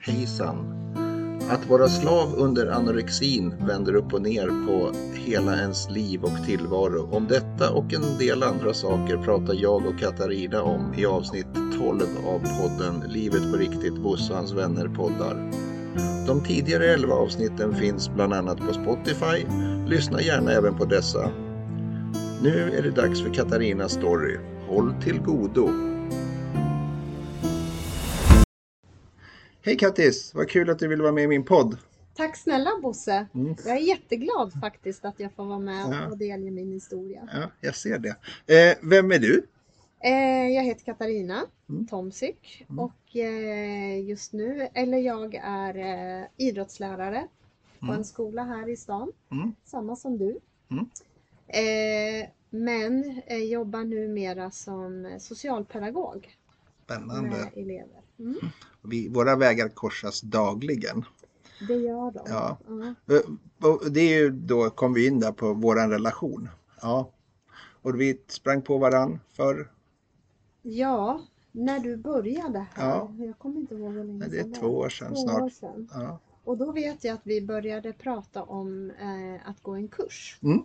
Hejsan! Att vara slav under anorexin vänder upp och ner på hela ens liv och tillvaro. Om detta och en del andra saker pratar jag och Katarina om i avsnitt 12 av podden Livet på riktigt, Bosse och hans vänner poddar. De tidigare 11 avsnitten finns bland annat på Spotify. Lyssna gärna även på dessa. Nu är det dags för Katarinas story. Håll till godo! Hej Kattis! Vad kul att du vill vara med i min podd. Tack snälla Bosse. Mm. Jag är jätteglad faktiskt att jag får vara med Ja. och delge min historia. Ja, jag ser det. Eh, vem är du? Eh, jag heter Katarina Mm. Tomsyk Mm. och eh, just nu, eller jag är eh, idrottslärare på Mm. en skola här i stan, Mm. samma som du. Mm. Eh, men eh, jobbar numera som socialpedagog Spännande. med elever. Mm. Vi, våra vägar korsas dagligen. Det gör de. Ja. Och Det är ju då kom vi in där på våran relation. Ja. Och vi sprang på varann för, Ja, när du började här. Ja. Jag kommer inte ihåg hur länge Nej, det är sedan två år sedan Två snart. År sedan. ja. Och då vet jag att vi började prata om eh, att gå en kurs. Mm.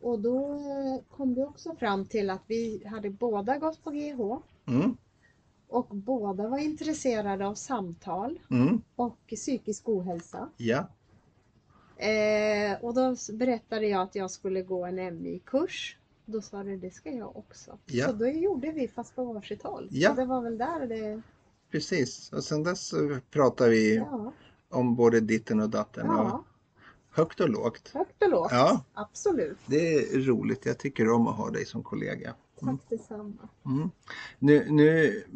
Och då eh, kom vi också fram till att vi hade båda gått på GH Mm. Och båda var intresserade av samtal Mm. och psykisk ohälsa. Ja. Eh, och då berättade jag att jag skulle gå en MI-kurs. Då sa du det ska jag också. Ja. Så då gjorde vi fast på varsitt håll. Ja. Så det var väl där det... Precis. Och sen dess pratar vi Ja, om både ditten och datten. Och ja högt och lågt. högt och lågt. Ja. Absolut. Det är roligt. Jag tycker om att ha dig som kollega. Mm. Tack detsamma. Mm. Nu, nu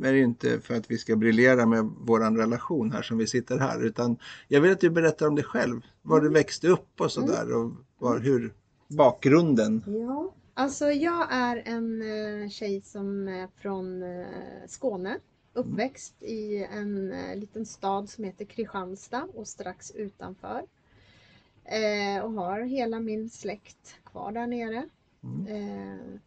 är det inte för att vi ska briljera med våran relation här som vi sitter här utan jag vill att du berättar om dig själv. Var du Mm. växte upp och sådär och var, hur bakgrunden. Ja, alltså jag är en eh, tjej som är från eh, Skåne. Uppväxt i en eh, liten stad som heter Kristianstad och strax utanför. Och har hela min släkt kvar där nere. Mm.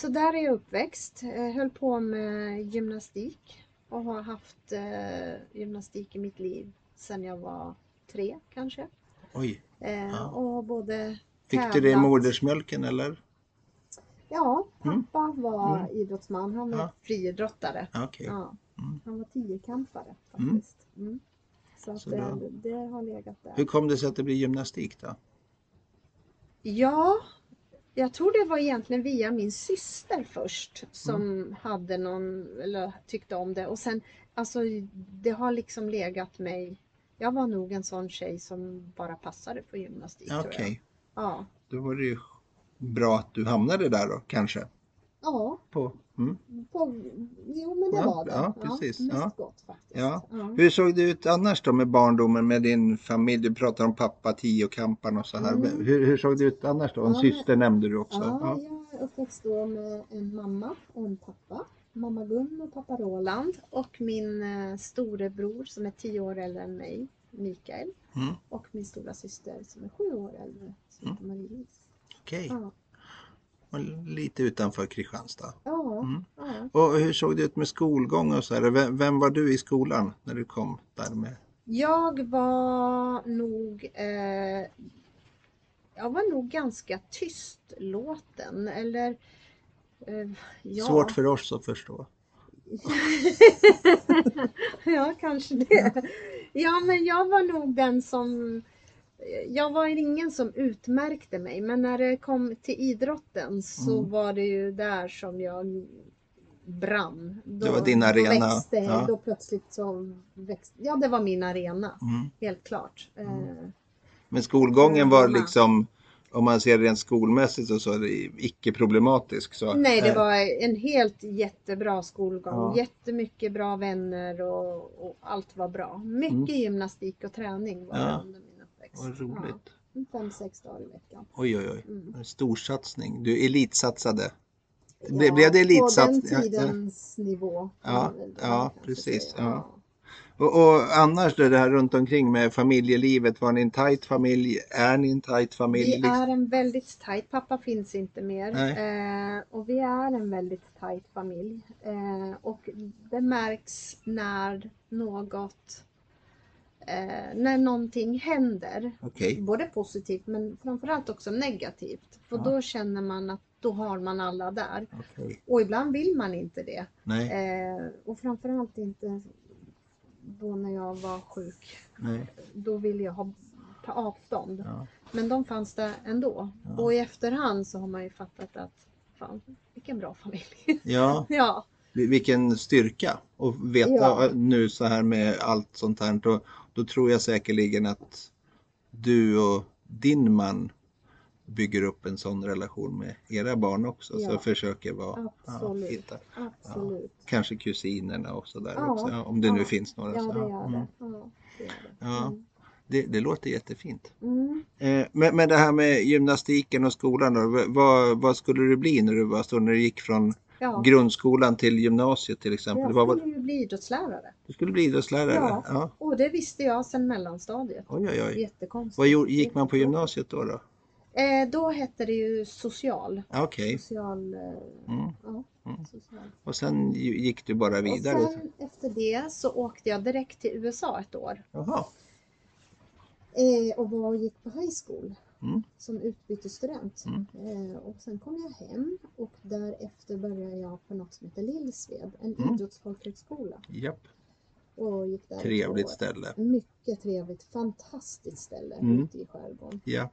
Så där är jag uppväxt. Eh, höll på med gymnastik och har haft eh, gymnastik i mitt liv sedan jag var tre kanske. Oj, Eh, Ja. Och både fick du det i tävlat- modersmjölken eller? Ja, Mm. pappa var Mm. idrottsman. Han var Ja. friidrottare. Okej. Ja. Mm. Han var tiokampare Mm. faktiskt. Mm. Så, att Så det, det har legat där. Hur kom det sig att det blev gymnastik då? Ja, jag tror det var egentligen via min syster först som Mm. hade någon, eller tyckte om det. Och sen, alltså det har liksom legat mig. Jag var nog en sån tjej som bara passade på gymnastik Okej, jag. Ja. då var det ju bra att du hamnade där då kanske. Ja, På, mm. på, jo men det Ja, var det. ja, precis. mest Ja. gott faktiskt. Ja. Hur såg det ut annars då med barndomen med din familj? Du pratar om pappa, tiokampan och så här. Mm. Hur, hur såg det ut annars då? En syster nämnde du också. Ja, Ja. jag är uppväxt då med en mamma och en pappa. Mamma Gun och pappa Roland och min eh, storebror som är tio år äldre än mig, Mikael. Mm. Och min stora syster som är sju år äldre, som heter Marie-Louise. Okej, Ja. Lite utanför Kristianstad. Ja, Mm. ja. Och hur såg det ut med skolgång och så här? Vem, vem var du i skolan när du kom där med? Jag var nog eh, jag var nog ganska tystlåten eller eh, ja. Svårt för oss att förstå. ja, kanske det. Ja, men jag var nog den som... Jag var ingen som utmärkte mig, men när det kom till idrotten så Mm. var det ju där som jag brann. Då, Det var din Då, arena, växte, ja. då plötsligt så växte... Ja, det var min arena, Mm. helt klart. Mm. Eh, Men skolgången var liksom, om man ser rent skolmässigt och så, är det icke problematisk. Så, Nej, det eh, var en helt jättebra skolgång. Ja. Jättemycket bra vänner och, och allt var bra. Mycket Mm. gymnastik och träning var Ja. det under min uppväxt. Vad roligt. Ja, fem, sex dagar i veckan. Oj, oj, oj. Mm. En storsatsning. Du elitsatsade. Ja, Blev- det elitsats- På ja, ja. den tidens nivå. Ja, då ja, kanske precis, ja. Och, och annars det här runt omkring med familjelivet. Var ni en tajt familj? Är ni en tajt familj? Vi är en väldigt tajt, pappa finns inte mer. Eh, och vi är en väldigt tajt familj. Eh, och det märks när något eh, när någonting händer. Okej. Både positivt men framförallt också negativt. För Ja. då känner man att då har man alla där. Okej. Och ibland vill man inte det. Eh, och framförallt inte då när jag var sjuk. Nej. Då ville jag ha, ta avstånd. Ja. Men de fanns där ändå. Ja. Och i efterhand så har man ju fattat att fan, vilken bra familj. ja, ja, vilken styrka och veta Ja. nu så här med allt sånt här. Då, då tror jag säkerligen att du och din man bygger upp en sån relation med era barn också. Så Ja. försöker vara, ja, Absolut. hitta. absolut. Kanske kusinerna och så där Ja, också. Ja, om det nu ja. finns några. Ja, så, det ja. gör Mm. det. Ja. Ja. Mm. Det, det låter jättefint. Mm. Eh, men, men det här med gymnastiken och skolan då, vad, vad skulle du bli när du var stor, när du gick från Ja, grundskolan till gymnasiet till exempel? jag skulle ju bli idrottslärare. du skulle bli idrottslärare? Ja. ja. Och det visste jag sedan mellanstadiet. Oj, oj, oj. Jättekonstigt. Vad gick man på gymnasiet då? då? Eh, då hette det ju social. Okej. Social, eh, Mm. ja, Mm. social. Och sen gi- gick du bara vidare? Och sen efter det så åkte jag direkt till USA ett år. Jaha. Eh, och var och gick på high school Mm. som utbytesstudent. Mm. Eh, och sen kom jag hem och därefter började jag på något som heter Lillsved, en Mm. idrottsfolkhögskola. Japp. Och gick där Trevligt år. ställe. Mycket trevligt, fantastiskt ställe Mm. ute i skärgården, Ja.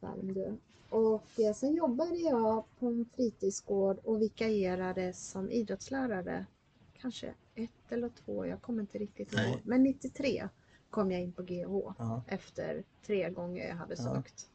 Värmdö. Och eh, sen jobbade jag på en fritidsgård och vikarierade som idrottslärare. Kanske ett eller två, jag kommer inte riktigt ihåg. Men 93 kom jag in på GH ja. efter tre gånger jag hade sökt.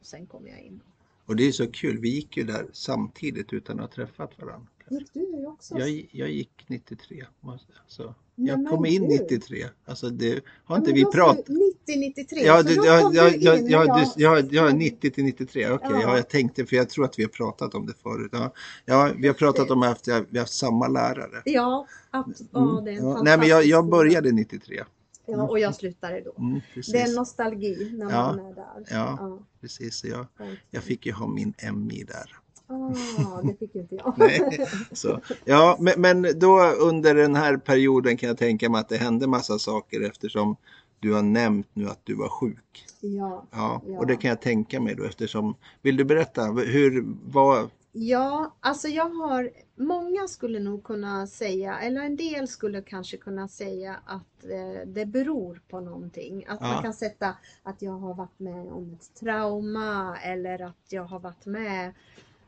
Och sen kom jag in. Och det är så kul, vi gick ju där samtidigt utan att ha träffat varandra. Gick du också? Jag, jag gick 93. måste- Så. Nej, Jag kom in gud. 93. Alltså det har inte vi pratat 90-93, Ja, du, då ja, kom ja, du ja, in ja, när du, ja, ja, jag- 90 till 93, okej. Ja. Ja. jag tänkte, för jag tror att vi har pratat om det förut. Ja, ja vi har pratat om att vi har, haft samma lärare. Ja, att, Mm. det är en Ja, nej, men jag, jag började 93. Ja, och jag slutade då. Mm, precis. Det är nostalgi när Ja. man är där. Ja. precis så jag, jag fick ju ha min MI där. Ah, det fick inte jag. Nej. Så, ja, men, men då under den här perioden kan jag tänka mig att det hände massa saker eftersom du har nämnt nu att du var sjuk. Ja. Ja, Ja. och det kan jag tänka mig då eftersom, vill du berätta, hur, vad, ja, alltså jag har, många skulle nog kunna säga, eller en del skulle kanske kunna säga att eh, det beror på någonting. Att Ja. man kan sätta att jag har varit med om ett trauma eller att jag har varit med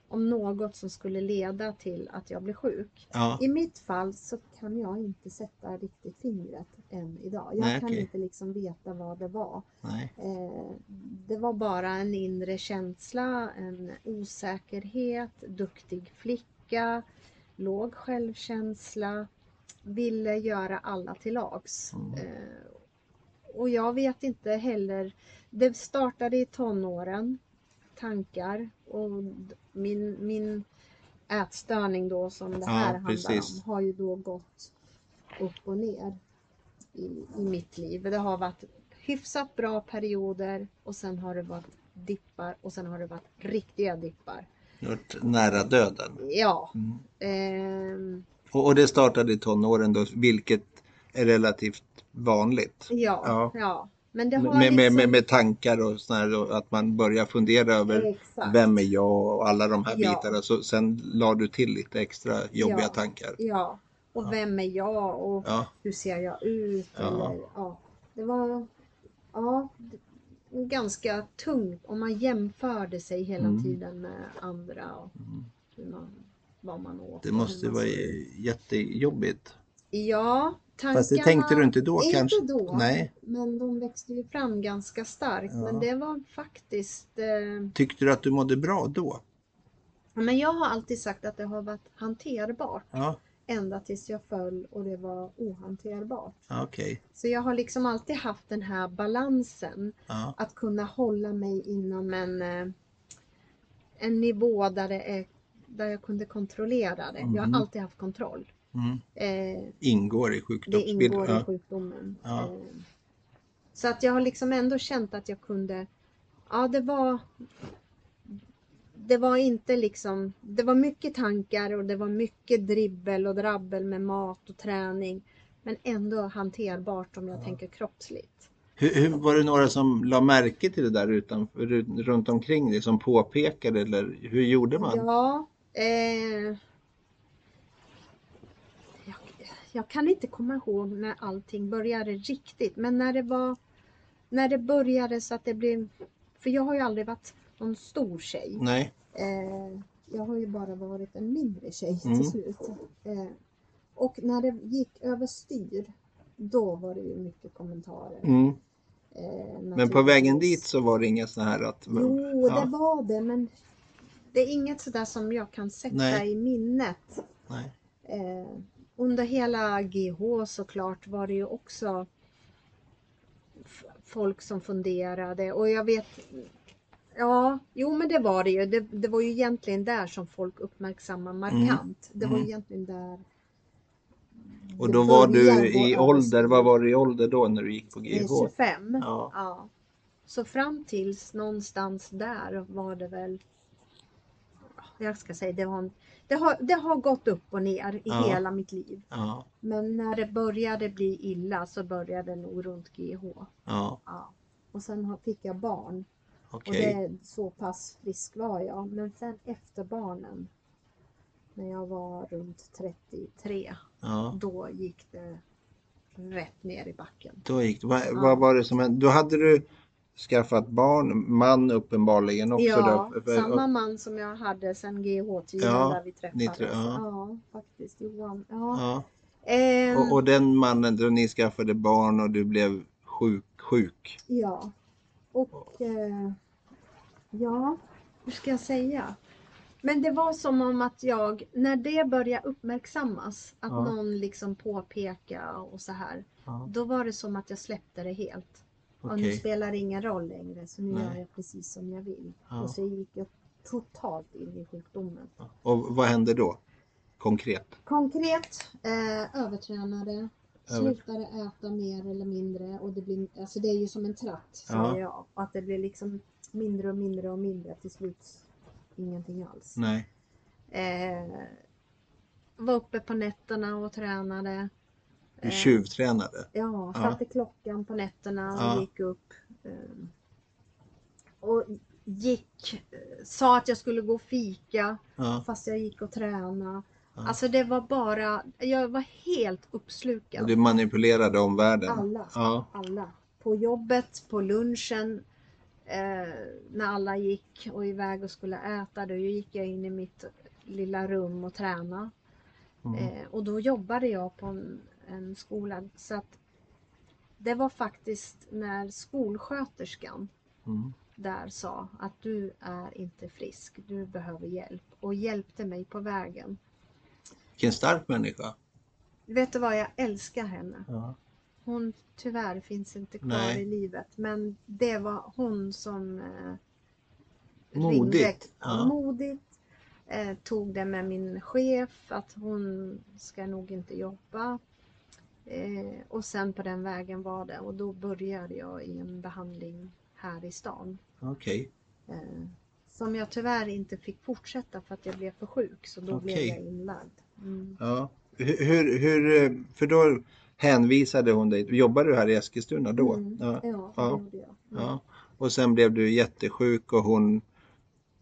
om något som skulle leda till att jag blir sjuk. ja, I mitt fall så kan jag inte sätta riktigt fingret än idag. Jag Nej, kan okej. inte liksom veta vad det var. Eh, det var bara en inre känsla, en osäkerhet, duktig flicka, låg självkänsla, ville göra alla till lags. Mm. Eh, och jag vet inte heller, det startade i tonåren, tankar och min, min ätstörning då som det Ja, här handlar precis. om har ju då gått upp och ner i, i mitt liv. Det har varit hyfsat bra perioder och sen har det varit dippar och sen har det varit riktiga dippar. varit nära döden. Ja, Mm. ehm, Och, och det startade i tonåren då, vilket är relativt vanligt. ja, Ja. ja, Men det har Med, med, med, liksom... med tankar och sådär, att man börjar fundera över Exakt. vem är jag och alla de här Ja. bitarna. Så sen la du till lite extra jobbiga Ja. tankar. Ja, och Ja. vem är jag och hur ser jag ut? Ja. Eller, ja. Det var ja, ganska tungt om man jämförde sig hela Mm. tiden med andra och Mm. hur man, vad man åt. det måste vara jättejobbigt. Ja, tankarna... Fast det tänkte du inte då inte kanske? då, Nej. men de växte ju fram ganska starkt. Ja. Men det var faktiskt... Eh, Tyckte du att du mådde bra då? men jag har alltid sagt att det har varit hanterbart. Ja, Ända tills jag föll och det var ohanterbart. okej. Så jag har liksom alltid haft den här balansen. Ja, Att kunna hålla mig inom en, eh, en nivå där, det är, där jag kunde kontrollera det. Jag Mhm. har alltid haft kontroll. Mm. Eh, Ingår i det sjukdomsbilden. ingår i Ja. sjukdomen. Ja. Eh, Så att jag har liksom ändå känt att jag kunde, ja det var det var inte liksom, det var mycket tankar och det var mycket dribbel och drabbel med mat och träning. Men ändå hanterbart om jag Ja. tänker kroppsligt. Hur, hur, var det några som la märke till det där utan, ru- runt omkring dig som påpekade eller hur gjorde man? Ja, eh, jag, jag kan inte komma ihåg när allting började riktigt, men när det var när det började så att det blev, för jag har ju aldrig varit någon stor tjej. Nej. Eh, jag har ju bara varit en mindre tjej Mm. till slut. Eh, och när det gick överstyr, då var det ju mycket kommentarer. Mm. Eh, Men på vägen dit så var det inga sådana här att... Jo, ja, det var det, men det är inget sådär som jag kan sätta Nej. i minnet. nej. Eh, under hela GH såklart var det ju också folk som funderade och jag vet Ja, jo men det var det ju. Det, det var ju egentligen där som folk uppmärksammar markant. Det var ju Mm. egentligen där Och då var du i ålder, vad var du i ålder då när du gick på GH? 25. Ja. Ja. Så fram tills någonstans där var det väl jag ska säga, det har, det har, det har gått upp och ner i Ja. hela mitt liv. Ja, Men när det började bli illa så började det nog runt GH. ja, Ja. Och sen fick jag barn. okej. Och det, så pass frisk var jag. Men sen efter barnen, när jag var runt 33, Ja, då gick det rätt ner i backen. då gick det. Vad, vad var det som hände? Då hade du skaffat barn, man uppenbarligen också ja? För- samma man som jag hade sen GH-tiden Ja, där vi träffades. ni ja. ja. faktiskt. Johan. Ja. Ehm, Och, och den mannen, då ni skaffade barn och du blev sjuk, sjuk. Ja. Och eh, ja, hur ska jag säga? Men det var som om att jag, när det började uppmärksammas, att någon liksom påpeka och så här, då var det som att jag släppte det helt. Och nu spelar det ingen roll längre, så nu Nej. gör jag precis som jag vill. Ja. Och så gick jag totalt in i sjukdomen. Och vad hände då? Konkret? Konkret, eh, övertränade, Över- slutade äta mer eller mindre och det blir, alltså det är ju som en tratt säger Ja. jag. Att det blir liksom mindre och mindre och mindre till slut ingenting alls. Nej. Eh, var uppe på nätterna och tränade. Du Eh, tjuvtränade? Ja, Ja. satte klockan på nätterna och Ja. gick upp. Eh, och gick, sa att jag skulle gå och fika Ja, fast jag gick och tränade. Ja. Alltså det var bara, jag var helt uppslukad. du manipulerade omvärlden? Alla, Ja, alla. På jobbet, på lunchen, eh, när alla gick och iväg och skulle äta, då gick jag in i mitt lilla rum och tränade. mm. Eh, och då jobbade jag på en, en skola. Så att det var faktiskt när skolsköterskan Mm. där sa att du är inte frisk, du behöver hjälp och hjälpte mig på vägen. Vilken stark människa. Vet du vad, jag älskar henne. Ja. Hon tyvärr finns inte kvar Nej. i livet men det var hon som eh, Modigt, ringde. ja. Modigt. Eh, tog det med min chef att hon ska nog inte jobba. Eh, och sen på den vägen var det och då började jag i en behandling här i stan. Okej. Eh, som jag tyvärr inte fick fortsätta för att jag blev för sjuk så då blev Okej. jag inlagd. Mm. Ja. Hur, hur, eh, för då hänvisade hon dig, jobbade du här i Eskilstuna då? Mm. Ja. Ja, det Ja. gjorde jag. Mm. ja. Och sen blev du jättesjuk och hon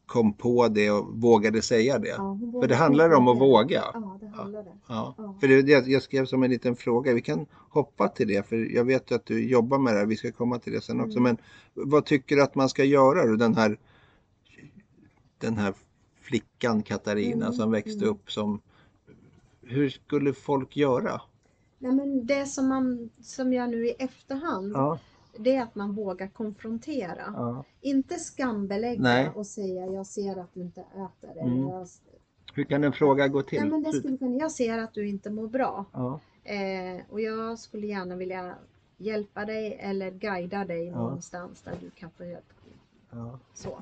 kom på det och vågade säga det. Ja, För det handlar om att våga. Ja, det handlar det. Ja. Ja. För det, jag, jag skrev som en liten fråga, vi kan hoppa till det för jag vet ju att du jobbar med det här, vi ska komma till det sen också. Mm. Men vad tycker du att man ska göra då? Den här, den här flickan Katarina Mm, som växte mm. upp som hur skulle folk göra? Nej, men det som, man, som jag nu i efterhand, Ja, det är att man vågar konfrontera. ja. Inte skambelägga Nej. och säga jag ser att du inte äter. Mm. Jag, Hur kan en fråga gå till? Nej, men det skulle kunna, jag ser att du inte mår bra ja. eh, och jag skulle gärna vilja hjälpa dig eller guida dig Ja. någonstans där du kan få hjälp. Ja. Så.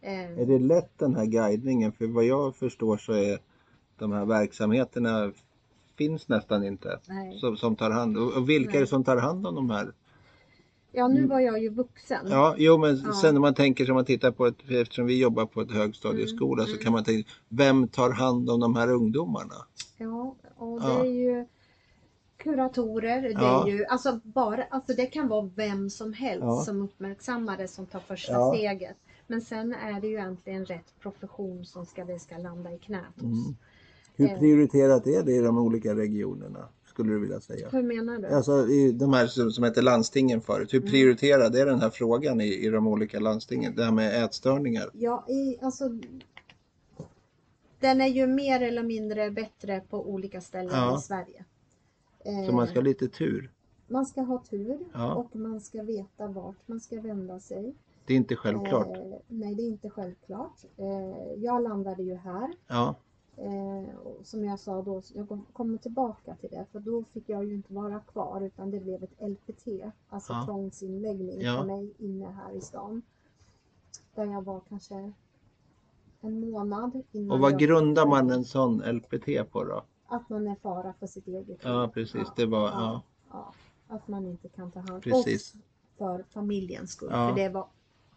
Eh, Är det lätt den här guidningen? För vad jag förstår så är de här verksamheterna finns nästan inte nej. som, som tar hand och, och vilka är det Nej. som tar hand om de här? Ja, nu var jag ju vuxen. Ja, jo men Ja. sen när man tänker som man tittar på ett, eftersom vi jobbar på ett högstadieskola Mm, så mm. kan man tänka, vem tar hand om de här ungdomarna? Ja, och det Ja. är ju kuratorer, det Ja. är ju alltså bara, alltså det kan vara vem som helst som uppmärksammar det som tar första steget. Men sen är det ju egentligen rätt profession som ska, det ska landa i knät hos. Mm. Hur Eh. prioriterat är det i de olika regionerna? Skulle du vilja säga? Hur menar du? Alltså i de här som, som hette landstingen förut, hur Mm. prioriterad är den här frågan i, i de olika landstingen? Det här med ätstörningar? Ja, i, alltså den är ju mer eller mindre bättre på olika ställen Ja. i Sverige. Eh, Så man ska ha lite tur. man ska ha tur Ja. och man ska veta vart man ska vända sig. Det är inte självklart. Eh, nej, det är inte självklart. Eh, jag landade ju här. Ja, Eh, och som jag sa då, jag kom- kommer tillbaka till det, för då fick jag ju inte vara kvar utan det blev ett LPT, alltså Ja. tvångsinläggning Ja. för mig inne här i stan. Där jag var kanske en månad innan och vad grundar man en sån LPT på då? Att man är fara för sitt eget liv. Ja, precis. Det var, ja, ja. Att man inte kan ta hand. Och för familjens skull, Ja. för det var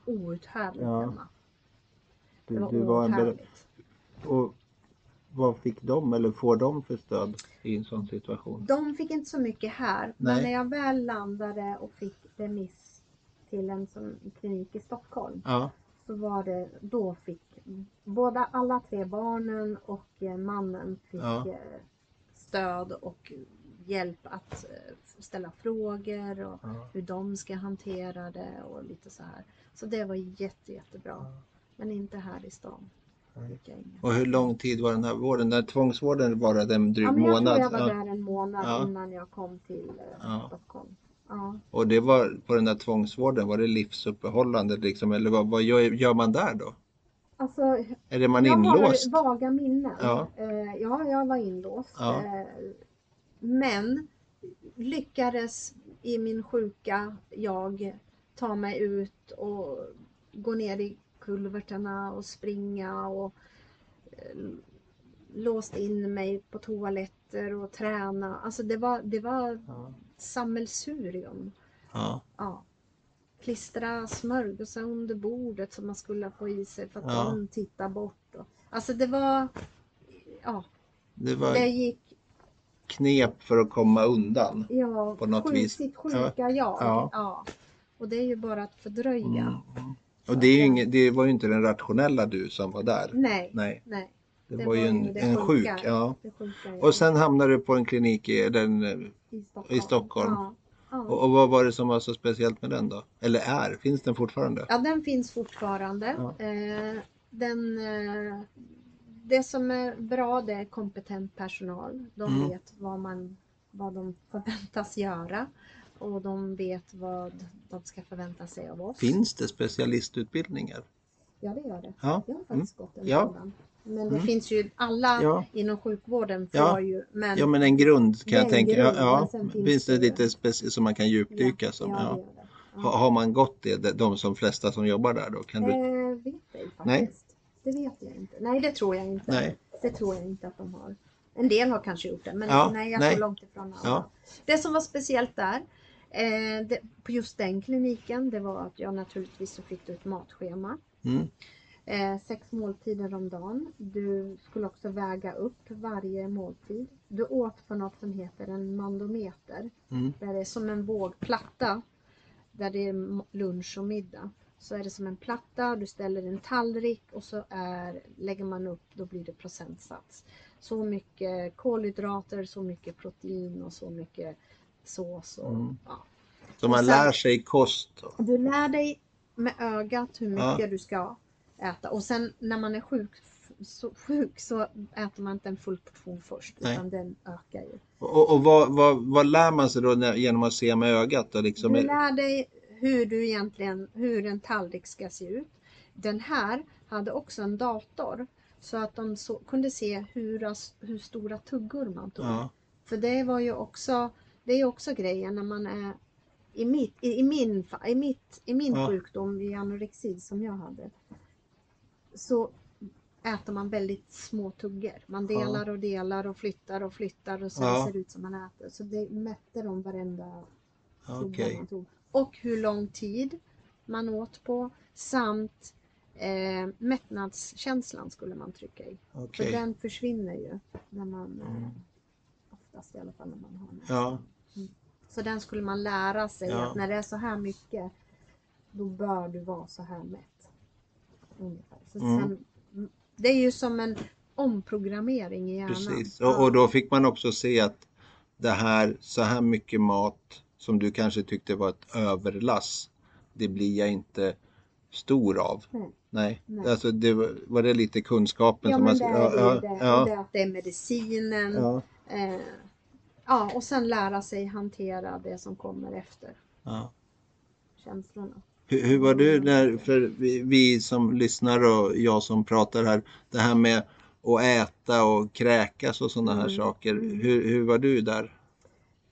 outhärdligt Ja. hemma. Det du, var du var en outhärdligt. Och vad fick de eller får de för stöd i en sån situation? De fick inte så mycket här, men Nej. när jag väl landade och fick remiss till en sån klinik i Stockholm Ja, så var det, då fick båda, alla tre barnen och eh, mannen fick Ja. eh, stöd och hjälp att eh, ställa frågor och ja. hur de ska hantera det och lite så här. Så det var jätte, jättebra. Men inte här i stan. Och hur lång tid var den här vården? Den här tvångsvården varade en dryg Ja, men jag månad? tror jag var Ja. där en månad Ja. innan jag kom till eh, Ja. Stockholm. Ja. Och det var på den där tvångsvården, var det livsuppehållande liksom? Eller vad, vad gör, gör man där då? Alltså, Är man jag inlåst? har vaga minnen. Ja. Eh, ja, jag var inlåst. Ja. Eh, men lyckades i min sjuka jag ta mig ut och gå ner i kulverterna och springa och eh, låst in mig på toaletter och träna. Alltså det var, det var Ja. sammelsurium. Ja. Ja. Klistra smörgåsar under bordet som man skulle få i sig för att Ja. de tittar bort. Och, alltså det var, ja, Det var det gick, knep för att komma undan. ja, På något sjuk, vis. sitt sjuka jag. Ja. Ja. Och det är ju bara att fördröja. Mm. Och det, inget, det var ju inte den rationella du som var där. Nej, Nej, nej. det, Det var ju var en, ju en sjuka. sjuk. Ja. Det sjuka jag. Och sen hamnade du på en klinik i den, i Stockholm. i Stockholm. Ja. Ja. och, och vad var det som var så speciellt med den då? Eller är, finns den fortfarande? Ja, den finns fortfarande. Ja. Eh, den, eh, det som är bra det är kompetent personal. De Mm. vet vad, man, vad de förväntas göra och de vet vad de ska förvänta sig av oss. Finns det specialistutbildningar? Ja, det gör det. Ja. Jag har Mm. faktiskt gått en Ja. sådan. Men det Mm. finns ju, alla Ja. inom sjukvården Ja. ju, men Ja men en grund kan är jag tänka. grund, ja, ja. finns Finns det det- lite speci- som man kan djupdyka som? ja, Har man gått det, de- som flesta som jobbar där då? Kan du... Eh, vet jag faktiskt. Nej. Det vet jag inte. Nej, det tror jag inte. Nej. Det tror jag inte att de har. En del har kanske gjort det, men nej, jag nej. står långt ifrån alla. Det som var speciellt där, eh, det, på just den kliniken, det var att jag naturligtvis så fick du ett matschema. Mm. Eh, sex måltider om dagen. Du skulle också väga upp varje måltid. Du åt på något som heter en mandometer. Mm. Där det är som en vågplatta. Där det är lunch och middag. Så är det som en platta, du ställer en tallrik och så är, lägger man upp, då blir det procentsats. Så mycket kolhydrater, så mycket protein och så mycket sås. Och, Mm. ja. Så man Och sen- lär sig kost. då. Du lär dig med ögat hur mycket Ja. du ska äta och sen när man är sjuk så, sjuk så äter man inte en full portion först Nej. utan den ökar ju. Och, och vad, vad, vad lär man sig då när, genom att se med ögat? Då, liksom? Du lär dig hur du egentligen, hur en tallrik ska se ut. Den här hade också en dator så att de så, kunde se hur, hur stora tuggor man tog. Ja. För det var ju också, det är också grejen när man är i, mitt, i, i min, i, mitt, i min Ja. sjukdom, i anorexi som jag hade, så äter man väldigt små tuggor. Man delar och delar och flyttar och flyttar och sen Ja. ser det ut som man äter. Så det mätte de varenda tugga Okej. man tog. Och hur lång tid man åt på samt eh, mättnadskänslan skulle man trycka i. För Okej. den försvinner ju när man eh, Mm. oftast i alla fall när man har näsdans. Ja, Så den skulle man lära sig Ja. att när det är så här mycket då bör du vara så här mätt. Ungefär. Så Mm. sen, det är ju som en omprogrammering i hjärnan. precis. Ja. Och, och då fick man också se att det här, så här mycket mat som du kanske tyckte var ett överlass, det blir jag inte stor av. Nej. Nej, Nej. alltså det var, var det lite kunskapen Ja som men man... det är det, ja, ju det. ja, Och det att det är medicinen. ja, Eh, ja och sen lära sig hantera det som kommer efter ja. känslorna. Hur, hur var du när, för vi, vi som lyssnar och jag som pratar här, det här med att äta och kräkas och sådana här Mm, saker. Hur, hur var du där?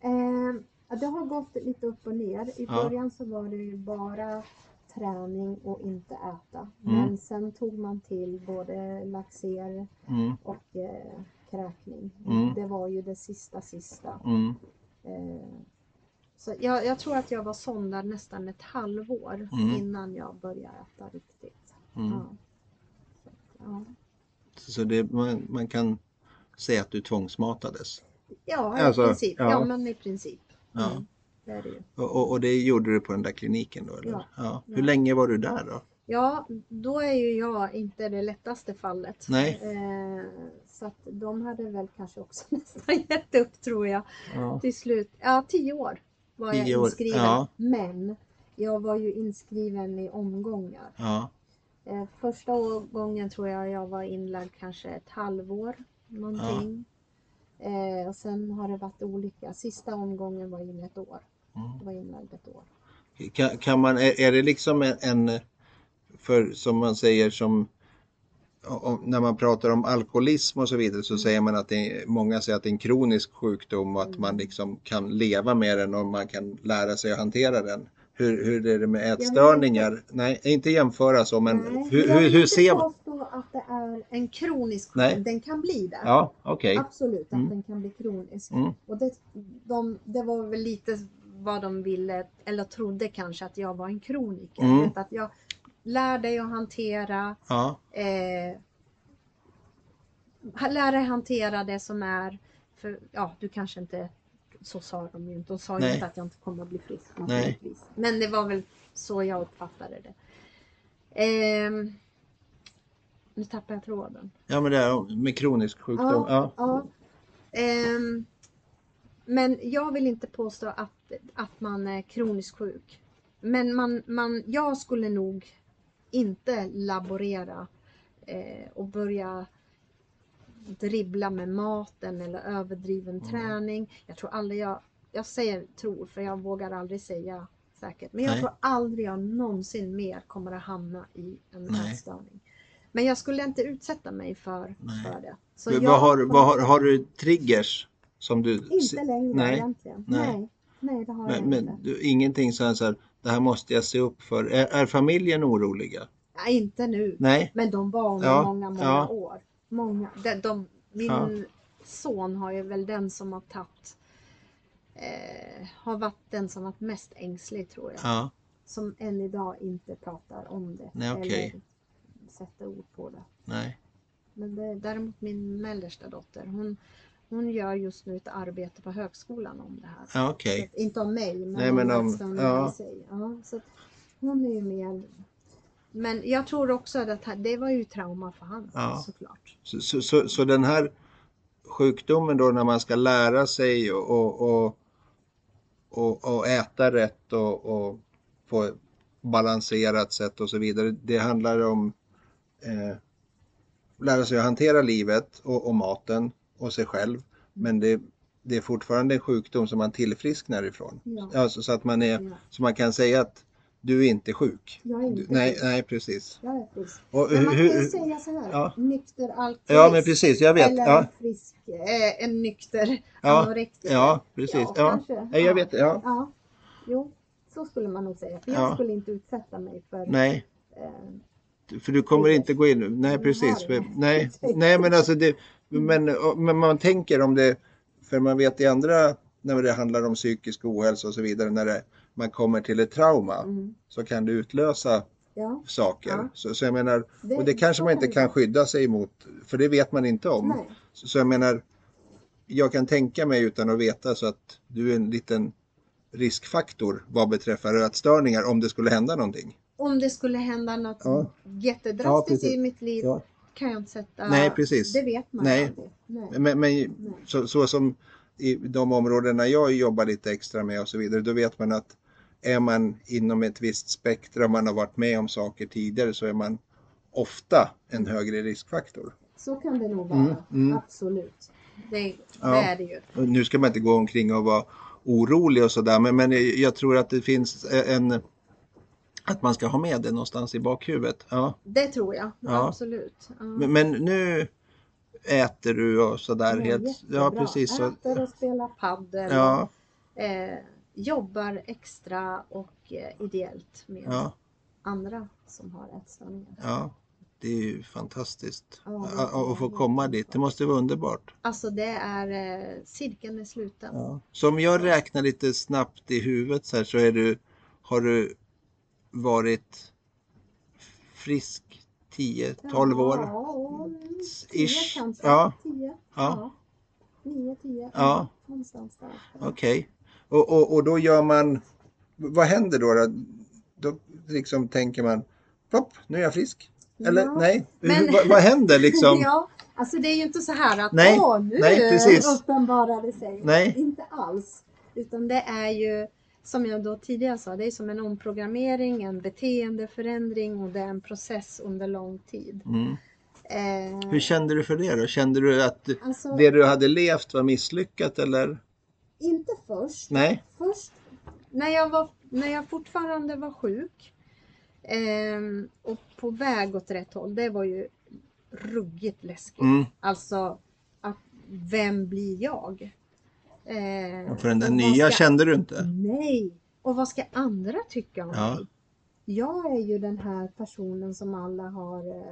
Eh, det har gått lite upp och ner. I Ja. början så var det ju bara träning och inte äta. Mm. Men sen tog man till både laxer Mm, och eh, kräkning. Mm. Det var ju det sista sista. mm, Eh, så jag, jag tror att jag var sondad nästan ett halvår Mm. innan jag började äta riktigt. mm. Ja. Så, ja. Så det, man, man kan säga att du tvångsmatades. Ja, i Alltså, princip. ja. Ja. men i princip. Ja. Mm, det är det ju. Och, och, det gjorde du på den där kliniken då? Eller? Ja. Hur länge var du där då? Ja, då är ju jag inte det lättaste fallet. Nej. Eh, så att de hade väl kanske också nästan gett upp tror jag. Ja. Till slut, ja tio år var Tio jag inskriven. ja. Men jag var ju inskriven i omgångar. Ja. Eh, första gången tror jag jag var inlagd kanske ett halvår någonting. Eh, och sen har det varit olika. Sista omgången var in ett år. Mm. Det var inlagd ett år. Kan, kan man, är, är det liksom en, en, för som man säger som om, när man pratar om alkoholism och så vidare så säger man att det är, många säger att det är en kronisk sjukdom och att man liksom kan leva med den och man kan lära sig att hantera den. Hur, hur är det med ätstörningar? Nej, inte jämföra så men Nej, hur, jag hur, vill hur ser man? påstå att det är en kronisk Nej. sjukdom. Den kan bli det. Ja, okej. Absolut att Mm. den kan bli kronisk. Mm. Och det, de, det var väl lite vad de ville, eller trodde kanske att jag var en kroniker. Mm. Att jag lär dig att hantera, Ja, eh, lär dig hantera det som är, för ja du kanske inte, så sa de ju inte, de sa ju inte att jag inte kommer att bli frisk. Men det var väl så jag uppfattade det. Ehm, nu tappar jag tråden. ja men det är med kronisk sjukdom. Ja. Ja. Ehm, men jag vill inte påstå att, att man är kroniskt sjuk. Men man, man, jag skulle nog inte laborera eh, och börja dribbla med maten eller överdriven Mm. träning. Jag tror aldrig jag, jag säger tror för jag vågar aldrig säga säkert. Men jag Nej. tror aldrig jag någonsin mer kommer att hamna i en ätstörning. Men jag skulle inte utsätta mig för, Nej. för det. Så Men jag vad har, vad har, har du triggers som du... Inte längre Nej. egentligen. Nej. Nej. Nej, det har Men, jag men inte. du, ingenting så här, så här, det här måste jag se upp för. Är, är familjen oroliga? Nej, inte nu. Nej? Men de var under Ja, många, många ja. år. Många. De, de, min Ja. son har ju väl den som har tagit eh, har varit den som varit mest ängslig tror jag. Ja, Som än idag inte pratar om det. Nej, okej. Eller sätter ord på det. nej. Men det, däremot min mellersta dotter, hon, hon gör just nu ett arbete på högskolan om det här. Ja, att, inte om mig, men Nej, om men om- ja. i sig. Ja, så hon är ju mer... Men jag tror också att det- var ju trauma för han Ja. såklart. Så, så, så, så den här sjukdomen då när man ska lära sig och, och, och, och, och äta rätt och, och på ett balanserat sätt och så vidare. Det handlar om eh, lära sig att hantera livet och, och maten och sig själv. Men det, det är fortfarande en sjukdom som man tillfrisknar ifrån. Ja. Alltså, så att man är, Ja. så man kan säga att du är inte sjuk. Jag är inte Du, nej, nej, precis. Jag är frisk. Och Men man kan ju hur- säga så här, ja. nykter alkoholist. Ja, men precis, jag vet. Eller Ja. frisk, eh, en nykter Ja, anorektiker. Ja, precis. Ja, Ja, kanske. ja. jag vet. Ja. Ja, jo, så skulle man nog säga. För Ja. jag skulle inte utsätta mig för Nej, eh, för du kommer inte gå in. Nej, precis. nej, nej, men alltså det, men, men man tänker om det, för man vet i andra, när det handlar om psykisk ohälsa och så vidare, när det, man kommer till ett trauma mm, så kan det utlösa ja, saker. Ja. Så, så jag menar, Det- och det kanske man inte kan skydda sig emot, för det vet man inte om. Så, så jag menar, jag kan tänka mig utan att veta så att du är en liten riskfaktor vad beträffar ätstörningar om det skulle hända någonting. Om det skulle hända något Ja. jättedrastiskt Ja, i mitt liv Ja. Kan jag inte sätta... Nej, precis. Det vet man Nej. aldrig. Nej. Men, men så, så som i de områdena jag jobbar lite extra med och så vidare, då vet man att är man inom ett visst spektra, man har varit med om saker tidigare, så är man ofta en högre riskfaktor. Så kan det nog vara. Mm, mm. Absolut. Det, det Ja. är det ju. Och nu ska man inte gå omkring och vara orolig och sådär, men, men jag tror att det finns en att man ska ha med det någonstans i bakhuvudet. Ja. Det tror jag. Ja. Absolut. Ja. Men, men nu äter du och sådär Mår helt... jättebra. Ja, precis. Äter och spelar padel. ja, Eh, jobbar extra och eh, ideellt med ja, andra som har ätstörningar. ja. Det är ju fantastiskt Ja, att få komma dit. Det måste vara underbart. Alltså det är eh, cirkeln är sluten. Ja. Så om jag räknar lite snabbt i huvudet så här så är du, har du varit frisk 10-12 år? Ja, Ish. kanske. Ja. Tio. Ja. Nio, tio. Ja. Någonstans där. Okej. Och, och, och då gör man, vad händer då? Då, då liksom tänker man, plopp, nu är jag frisk. Eller Ja, nej, men- vad, vad händer liksom? Ja, alltså det är ju inte så här att Nej, åh, nu nej, det sig. Nej. Inte alls. Utan det är ju, som jag då tidigare sa, det är som en omprogrammering, en beteendeförändring och det är en process under lång tid. Mm. Eh, Hur kände du för det då? Kände du att alltså, det du hade levt var misslyckat eller? inte först. Nej? Först när jag, var, när jag fortfarande var sjuk ehm, och på väg åt rätt håll, det var ju ruggigt läskigt. Mm. Alltså, att, vem blir jag? Eh, Och för den där nya ska- kände du inte? Nej! Och vad ska andra tycka om Ja. mig? Jag är ju den här personen som alla har eh,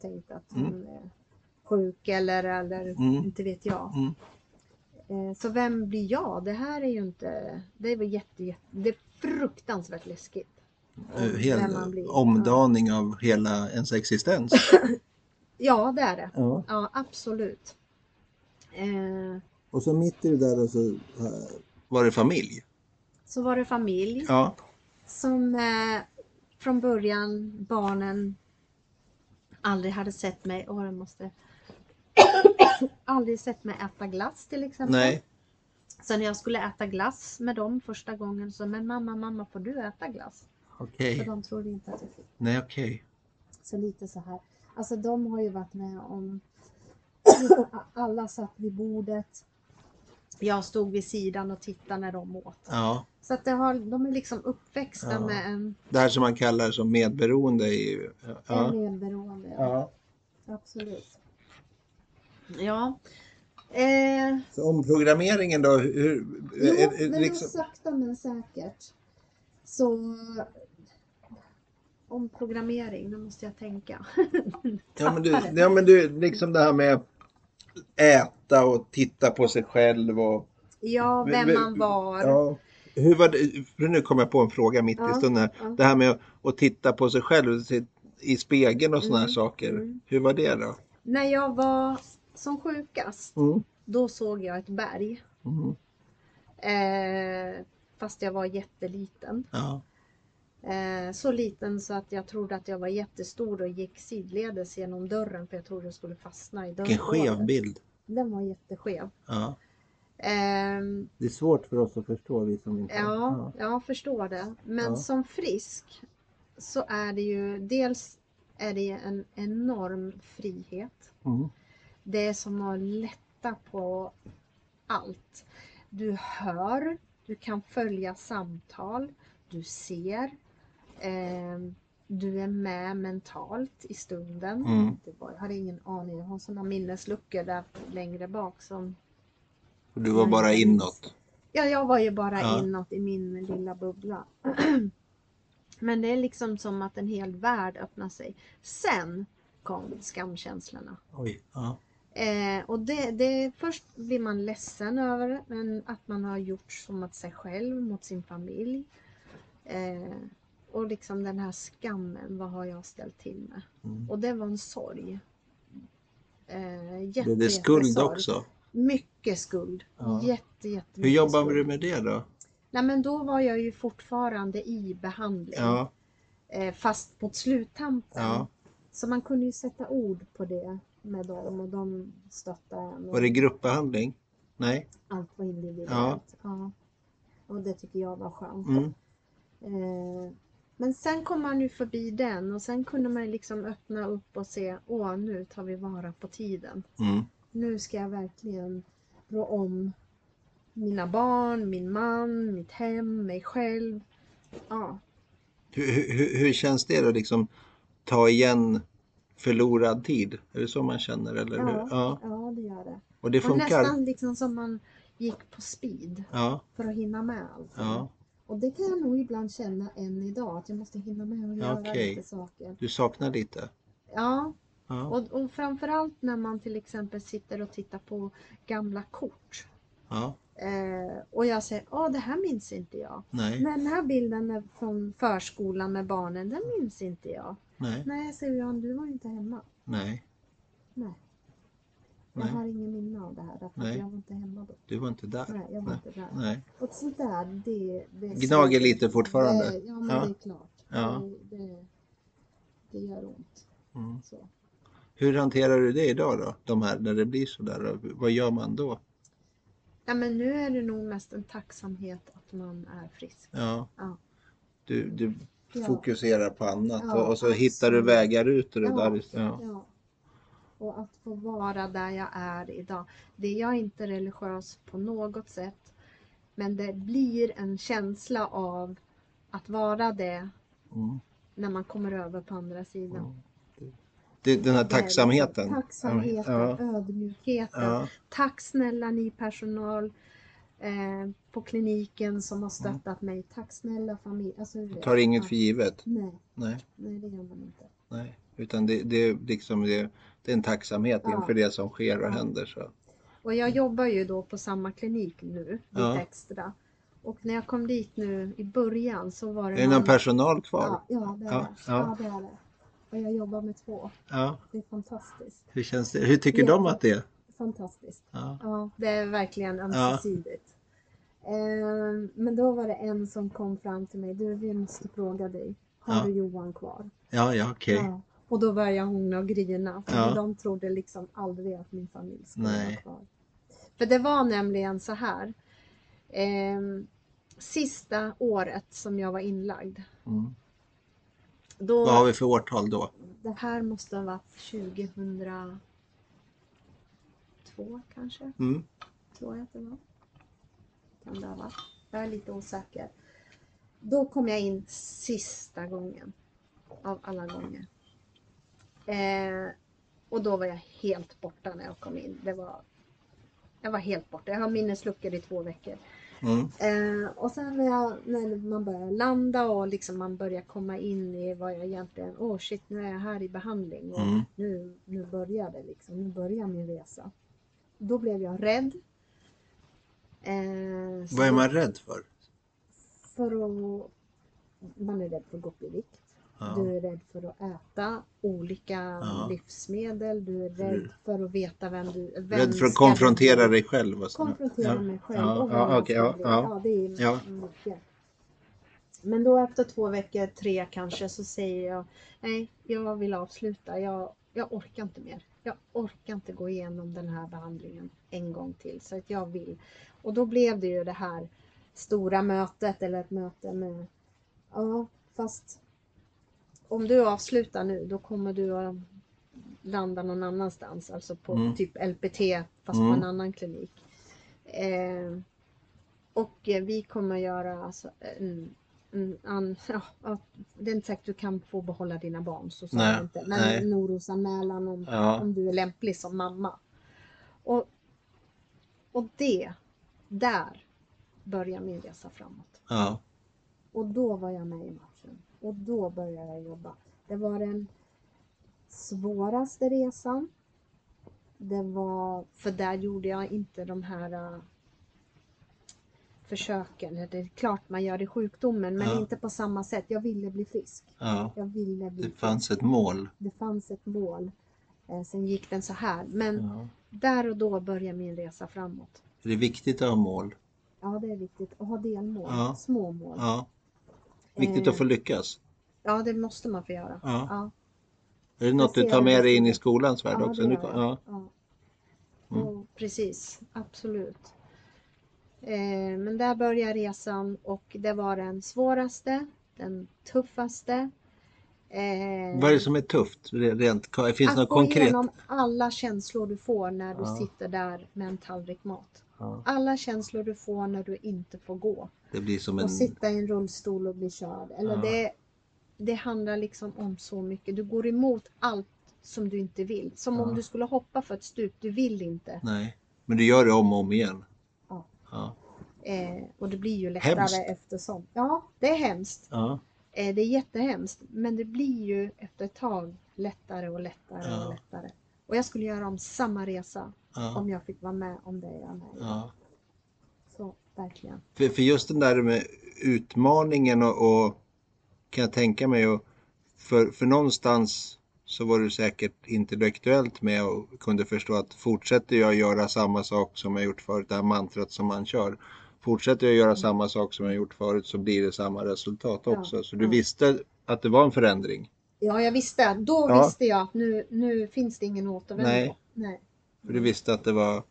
tänkt att Mm. hon är sjuk eller, eller Mm. inte vet jag. Mm. Eh, så vem blir jag? Det här är ju inte... Det var jätte, jätte, det är fruktansvärt läskigt. Eh, Hel omdaning av hela ens existens. Ja, det är det. Ja. Ja, absolut. Eh, Och så mitt i det där så eh, var det familj. så var det familj. Ja. som eh, från början barnen aldrig hade sett mig, och jag måste aldrig sett mig äta glass till exempel. Nej. Så när jag skulle äta glass med dem första gången så, men mamma, mamma får du äta glass? Okej. För de trodde inte att jag fick. Nej, okej. Så lite så här. Alltså de har ju varit med om alla satt vid bordet. Jag stod vid sidan och tittade när de åt. Ja. Så att det har, de är liksom uppväxta Ja. med en, Det här som man kallar som medberoende är ju... Ja. medberoende. ja. Absolut. Ja. Eh, Så omprogrammeringen då? Hur, jo, är- är- men liksom, sakta men säkert. Så omprogrammering, nu måste jag tänka. ja, men du, ja, men du, liksom det här med äta och titta på sig själv och... Ja, vem man var. Ja. Hur var det, nu kom jag på en fråga mitt i Ja, stunden. här. ja. Det här med att, att titta på sig själv i spegeln och sådana här Mm, saker. mm. Hur var det då? När jag var som sjukast, Mm. då såg jag ett berg. Mm. Eh, fast jag var jätteliten. Ja. Eh, så liten så att jag trodde att jag var jättestor och gick sidledes genom dörren för jag trodde jag skulle fastna i dörren. Vilken skev bild. Den var jätteskev. Ja. Ehm, Det är svårt för oss att förstå, vi som inte... ja, jag förstår det. Men Ja. som frisk så är det ju dels är det en enorm frihet. Mm. Det är som att lätta på allt. Du hör, du kan följa samtal, du ser, ehm, du är med mentalt i stunden. Mm. Jag hade ingen aning, jag har sådana minnesluckor där längre bak som Du var bara inåt. Ja, jag var ju bara Ja. inåt i min lilla bubbla. Men det är liksom som att en hel värld öppnar sig. Sen kom skamkänslorna. Oj. Ja. Eh, och det, det, först blir man ledsen över men att man har gjort så mot sig själv, mot sin familj. Eh, och liksom den här skammen, vad har jag ställt till med? Mm. Och det var en sorg. Eh, jätte, är det skuld också. Mycket skuld. Ja. Jätte, jättemycket Hur jobbar skuld. du med det då? Nej men då var jag ju fortfarande i behandling. Ja, Eh, fast mot sluttampen. Ja. Så man kunde ju sätta ord på det med dem och de stöttade en. var det gruppbehandling? Nej? Allt var individuellt. Ja. Ja. Och det tycker jag var skönt. Mm. Eh, men sen kom man ju förbi den och sen kunde man liksom öppna upp och se, åh nu tar vi vara på tiden. Mm. Nu ska jag verkligen rå om mina barn, min man, mitt hem, mig själv. Ja, Hur, hur, hur känns det då liksom ta igen förlorad tid? Är det så man känner eller hur? Ja. Ja. ja det gör det. Och det Och funkar? nästan liksom som man gick på speed Ja, för att hinna med allt. ja. Och det kan jag nog ibland känna än idag, att jag måste hinna med att göra okej. lite saker. Du saknar lite? Ja, Ja. och, och framförallt när man till exempel sitter och tittar på gamla kort. ja. Eh, och jag säger, åh det här minns inte jag. Nej, Den här bilden från förskolan med barnen, den minns inte jag. nej, Nej, säger Johan, du var inte hemma. nej, Nej, jag nej. har ingen minne av det här, därför Nej. att jag var inte hemma då. Du var inte där? Nej, jag var Nej. inte där. Nej. Och sånt där, det, det Gnager lite fortfarande? Det, ja, men Ja. det är klart. Ja. Det, det, det gör ont. Mm. Så. Hur hanterar du det idag då? De här, när det blir sådär, vad gör man då? Ja, men nu är det nog mest en tacksamhet att man är frisk. Ja. Ja. Du, du Ja. fokuserar på annat Ja, och, och så hittar du absolut. vägar ut ur det Ja. där. Ja. Ja. Och att få vara där jag är idag. Det är jag inte religiös på något sätt. Men det blir en känsla av att vara det Mm. när man kommer över på andra sidan. Det, den här tacksamheten. Tacksamheten, Ja. ödmjukheten. Ja. Tack snälla ni personal eh, på kliniken som har stöttat mig. Tack snälla familj. Alltså. Tar inget Ja. för givet. Nej, Nej, nej det gör man inte. Nej. Utan det, det, är liksom, det, det är en tacksamhet Ja. inför det som sker och Ja. händer. Så. Och jag jobbar ju då på samma klinik nu, lite Ja. extra. Och när jag kom dit nu i början så var det Är det någon personal kvar? Ja, ja, det är Ja, det. ja. Det är det. Och jag jobbar med två. Ja. Det är fantastiskt. Hur känns det? Hur tycker de att det är? Fantastiskt. Ja. Ja, det är verkligen ömsesidigt. Eh, men då var det en som kom fram till mig. Du, vi måste fråga dig. Har Ja. du Johan kvar? Ja, ja, okej. Ja. Och då började hon att grina. För Ja. de trodde liksom aldrig att min familj skulle Nej. vara kvar. För det var nämligen så här. ehm, sista året som jag var inlagd. Mm. Då, Vad har vi för årtal då? Det här måste ha varit 2002 kanske. Mm. Tror jag att det var. Kan det ha varit. Jag är lite osäker. Då kom jag in sista gången. Av alla gånger. Eh, och då var jag helt borta när jag kom in. Det var, jag var helt borta. Jag har minnesluckor i två veckor. Mm. Eh, och sen när, jag, när man börjar landa och liksom man börjar komma in i vad jag egentligen, åh oh shit nu är jag här i behandling och Mm. nu, nu börjar det liksom, nu börjar min resa. Då blev jag rädd. Eh, Vad är man rädd för? För att, man är rädd för att gå upp i vikt. Ja. Du är rädd för att äta olika Ja. livsmedel. Du är rädd för att veta vem du vem Rädd för att konfrontera dig själv? Och konfrontera ja. mig själv Ja, och ja, ska ja, ja. ja, det är Ja. mycket. Men då efter två veckor, tre kanske, så säger jag nej, jag vill avsluta. Jag, jag orkar inte mer. Jag orkar inte gå igenom den här behandlingen en gång till. Så att jag vill. Och då blev det ju det här stora mötet eller ett möte med ja, fast om du avslutar nu då kommer du att landa någon annanstans, alltså på Mm. typ LPT fast Mm. på en annan klinik. Eh, och vi kommer göra alltså, en, en, ja, det är inte säkert du kan få behålla dina barn, så sa inte. Men nej. en orosanmälan om, Ja. om du är lämplig som mamma. Och, och det, där börjar min resa framåt. Ja. Och då var jag med i matchen. Och då började jag jobba. Det var den svåraste resan. Det var, för där gjorde jag inte de här äh, försöken. Det är klart man gör i sjukdomen men Ja. inte på samma sätt. Jag ville bli frisk. ja. Jag ville bli Det frisk. fanns ett mål. Det fanns ett mål. Eh, sen gick den så här. Men Ja. där och då börjar min resa framåt. Det är viktigt att ha mål. Ja, det är viktigt att ha delmål, Ja. små mål. Ja. Viktigt Eh, att få lyckas. Ja, det måste man få göra. Ja. Ja, Är det något du ser tar med det dig in i skolans värld också? det Nu- gör jag. ja. Ja. Mm. Och, precis, absolut. Eh, men där börjar resan och det var den svåraste, den tuffaste. Eh, Vad är det som är tufft? Rent, finns det att något gå konkret? igenom alla känslor du får när du Ja. sitter där med en tallrik mat. Ja, Alla känslor du får när du inte får gå. det blir som en... Och sitta i en rullstol och bli körd. Eller Ja. det, det handlar liksom om så mycket. Du går emot allt som du inte vill. Som Ja. om du skulle hoppa för ett stup. Du vill inte. Nej, men du gör det om och om igen. Ja. Ja. Eh, och det blir ju lättare Hemskt. eftersom. Ja, det är hemskt. Ja. Eh, det är jättehemskt. Men det blir ju efter ett tag lättare och lättare och lättare. Och jag skulle göra om samma resa Ja. om jag fick vara med om det jag är med. Ja. Så verkligen. För, för just den där med utmaningen och, och kan jag tänka mig och för, för någonstans så var du säkert intellektuellt med och kunde förstå att fortsätter jag göra samma sak som jag gjort förut, det här mantrat som man kör. Fortsätter jag göra samma sak som jag gjort förut så blir det samma resultat Ja, också. Så du ja. visste att det var en förändring. Ja, jag visste. Då Ja. visste jag att nu, nu finns det ingen återvändo. Nej. Nej. För du visste att det var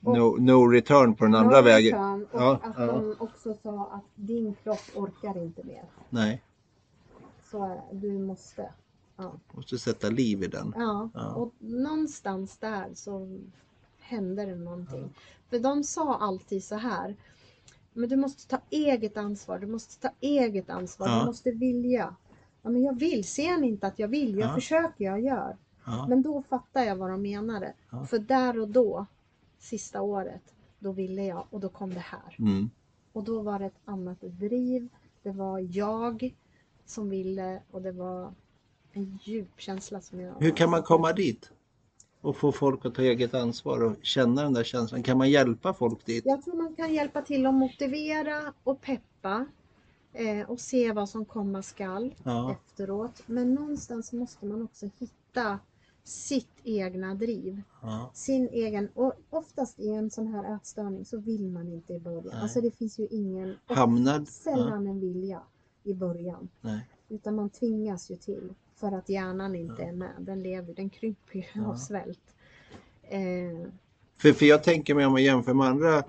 no, no return på den andra No vägen. return, Och Ja, att ja. de också sa att din kropp orkar inte mer. Nej, Så. Du måste. Ja. måste sätta liv i den. ja. Ja. Och någonstans där så hände det någonting. För de sa alltid så här. Men du måste ta eget ansvar. Du måste ta eget ansvar. Ja. Du måste vilja. Ja, men jag vill. Ser ni inte att jag vill? Jag Ja. försöker, jag gör. Ja. Men då fattar jag vad de menade. Ja. För där och då, sista året, då ville jag och då kom det här. Mm. Och då var det ett annat driv. Det var jag som ville och det var en djup känsla som jag... Hur kan man komma dit? Och få folk att ta eget ansvar och känna den där känslan. Kan man hjälpa folk dit? Jag tror man kan hjälpa till att motivera och peppa eh, och se vad som komma skall Ja. efteråt. Men någonstans måste man också hitta sitt egna driv. Ja. sin egen, och oftast i en sån här ätstörning så vill man inte i början. Nej. Alltså det finns ju ingen, och Hamnar... sällan en vilja i början. Nej. Utan man tvingas ju till för att hjärnan inte är med. Den lever, den krymper ju Ja. av svält. Eh, För, för jag tänker mig om man jämför med andra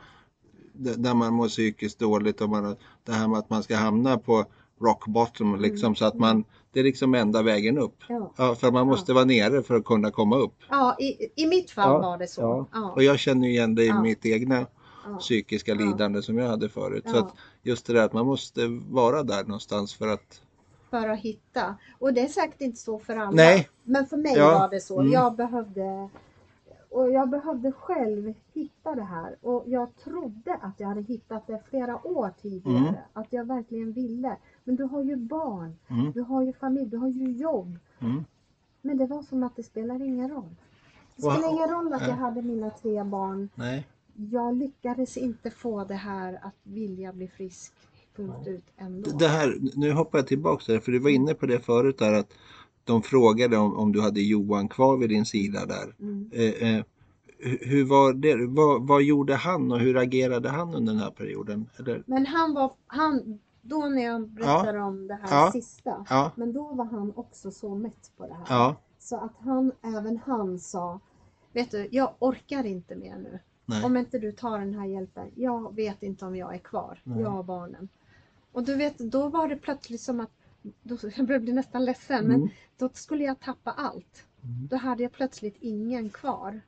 där man mår psykiskt dåligt och man, det här med att man ska hamna på rock bottom liksom så att man det är liksom enda vägen upp. ja. Ja, för man måste vara nere för att kunna komma upp. ja, i, i mitt fall Ja, var det så. Ja. Ja. Och jag känner igen det i Ja. mitt egna ja. psykiska Ja. lidande som jag hade förut. Så Ja. att just det där att man måste vara där någonstans för att För att hitta. Och det är säkert inte så för alla. Nej. Men för mig Ja. var det så. Mm. Jag behövde och jag behövde själv hitta det här. Och jag trodde att jag hade hittat det flera år tidigare. Mm. Att jag verkligen ville. Men du har ju barn, mm, du har ju familj, du har ju jobb. mm. Men det var som att det spelar ingen roll. Det spelar ingen roll att jag Nej. hade mina tre barn. Nej. Jag lyckades inte få det här att vilja bli frisk fullt ut ändå. Det här, nu hoppar jag tillbaks där, för du var inne på det förut där att de frågade om, om du hade Johan kvar vid din sida där. Mm. Eh, eh, hur var det? Vad, vad gjorde han och hur agerade han under den här perioden? Eller? Men han var, han, då när jag berättade om det här Ja. sista, Ja, men då var han också så mätt på det här. ja, Så att han, även han sa, vet du, jag orkar inte mer nu. nej. Om inte du tar den här hjälpen, jag vet inte om jag är kvar, Nej. jag och barnen. Och du vet, då var det plötsligt som att, då, jag blev nästan ledsen, Mm. men då skulle jag tappa allt. Mm. Då hade jag plötsligt ingen kvar.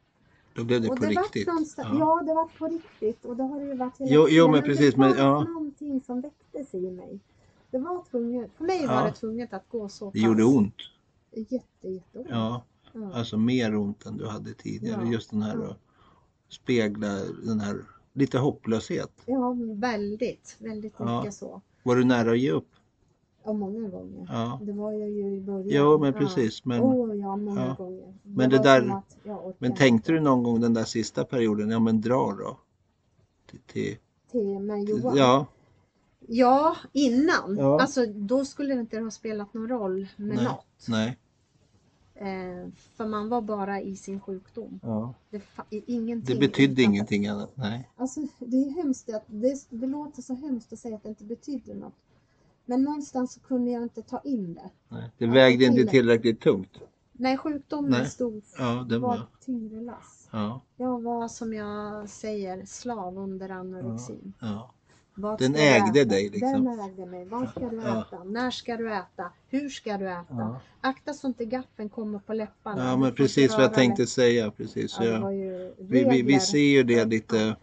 Då blev det och på det riktigt. Ja. ja. det var på riktigt och det har det ju varit hela Jo- jo, men precis, men ja. någonting som väcktes i mig. Det var tvunget, för mig Ja. var det tvunget att gå så Det gjorde ont. Jätte, jätteont. Ja, Ja. alltså mer ont än du hade tidigare. Ja, Just den här ja. spegla den här lite hopplöshet. ja, väldigt, väldigt mycket så. Var du nära att ge upp? Ja, många gånger. Ja, Det var jag ju i början. jo men precis. Men, Åh ja, många ja. gånger. Men det där- att men tänkte du någon gång den där sista perioden, ja men dra då? Till, till, Till med Johan? ja, Ja, innan. Ja. Alltså då skulle det inte ha spelat någon roll med Nej. något. nej. Eh, för man var bara i sin sjukdom. Ja. Det, ingenting Det betydde ingenting annat. Nej. Alltså det är hemskt att det, det låter så hemskt att säga att det inte betydde något. Men någonstans så kunde jag inte ta in det. Nej. Det Ja, vägde det inte till- tillräckligt tungt. Nej, sjukdomen Nej. stod Ja, det var var... tyngre lass. Ja, Jag var som jag säger slav under anorexin. ja. Vad Den ägde äta? dig, liksom. Den ägde mig. Vad ska du Ja. äta? När ska du äta? Hur ska du äta? Ja. Akta så inte gaffeln kommer på läpparna. ja, men precis vad jag tänkte läpp- säga. Precis. Ja, det Ja. ju Vi, vi, vi ser ju det lite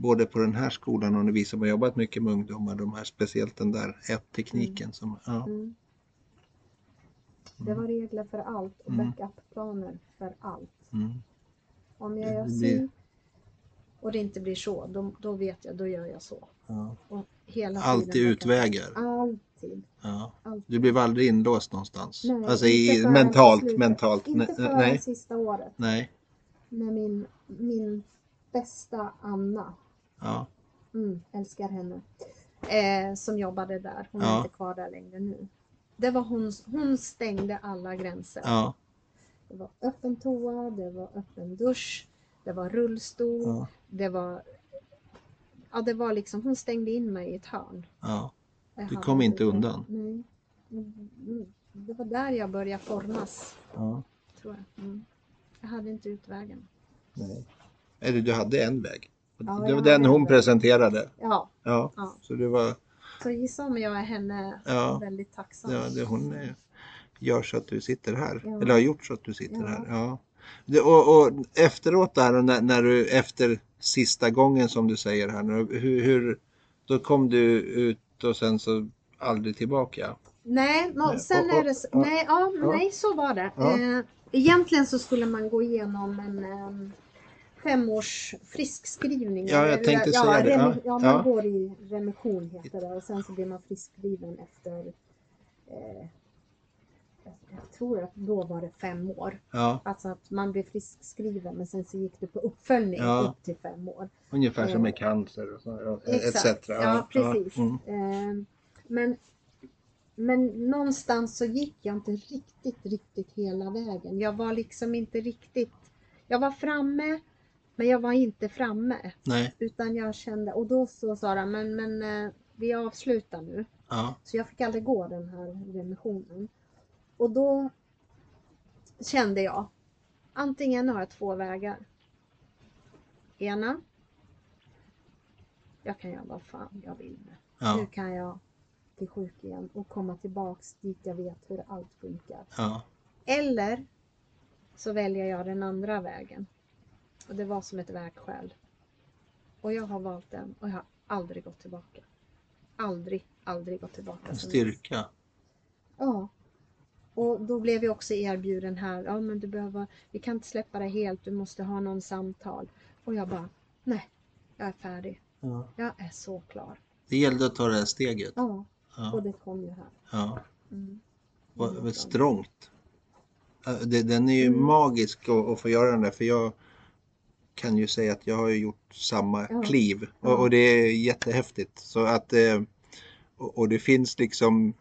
både på den här skolan och när vi som har jobbat mycket med ungdomar, de här, speciellt den där ättekniken. Som, ja. Mm. Det var regler för allt och Mm. backup-planer för allt. Mm. Om jag gör si och det inte blir så, då, då vet jag, då gör jag så. Ja. Alltid utvägar. Alltid. Ja. alltid. Du blev aldrig inlåst någonstans? Nej, alltså i, mentalt? slutet. mentalt. Inte förrän nej, sista året nej. med min, min bästa Anna. Ja. Mm, älskar henne. Eh, som jobbade där. Hon Ja. är inte kvar där längre nu. Det var hon, hon stängde alla gränser. Ja. Det var öppen toa, det var öppen dusch, det var rullstol, Ja. det var... Ja, det var liksom, hon stängde in mig i ett hörn. ja. Du kom inte undan. Nej. Mm, Det var där jag började formas, ja. tror jag. Mm. Jag hade inte utvägen. Nej. Eller du hade en väg. Ja, det var den en hon presenterade. Ja, Ja. ja. Så det var, Så gissa om jag är henne Ja. väldigt tacksam. ja, det hon eh, gör så att du sitter här. Ja. Eller har gjort så att du sitter här. Ja. Det, och, och efteråt där, och när, när du efter sista gången som du säger här nu, hur, hur då kom du ut och sen så aldrig tillbaka? Nej, no, sen och- är det så, och- nej, ja, nej, så var det. Ja. Eh, egentligen så skulle man gå igenom en em, femårs friskskrivning. Ja, jag tänkte ja, säga det. Ja, ja, man ja. går i remission heter det och sen så blir man friskskriven efter eh, jag, tror att då var det fem år. Ja, Alltså att man blev friskskriven men sen så gick det på uppföljning Ja. upp till fem år. ungefär som Eh, med cancer och så, etc. Ja, precis. mm. Eh, men, men någonstans så gick jag inte riktigt, riktigt hela vägen. Jag var liksom inte riktigt... Jag var framme, men jag var inte framme. Nej, Utan jag kände, och då så sa de, men, men eh, vi avslutar nu. ja, Så jag fick aldrig gå den här remissionen. Och då kände jag, antingen har jag två vägar. Ena, jag kan göra vad fan jag vill med. Nu ja, kan jag bli sjuk igen och komma tillbaks dit jag vet hur allt funkar. ja, Eller så väljer jag den andra vägen. Och det var som ett vägskäl. Och jag har valt den och jag har aldrig gått tillbaka. Aldrig, aldrig gått tillbaka. en styrka. Ja. Och då blev jag också erbjuden här, ja men du behöver, vi kan inte släppa det helt, du måste ha någon samtal. Och jag bara, nej, jag är färdig. Ja. Jag är så klar. Det gällde att ta det här steget. Ja, och Ja, det kom ju här. ja. Mm. Vad, vad strångt. Det, den är ju Mm. magisk att, att få göra den där för jag kan ju säga att jag har gjort samma Ja. kliv och, och det är jättehäftigt. Så att, eh, och, och det finns liksom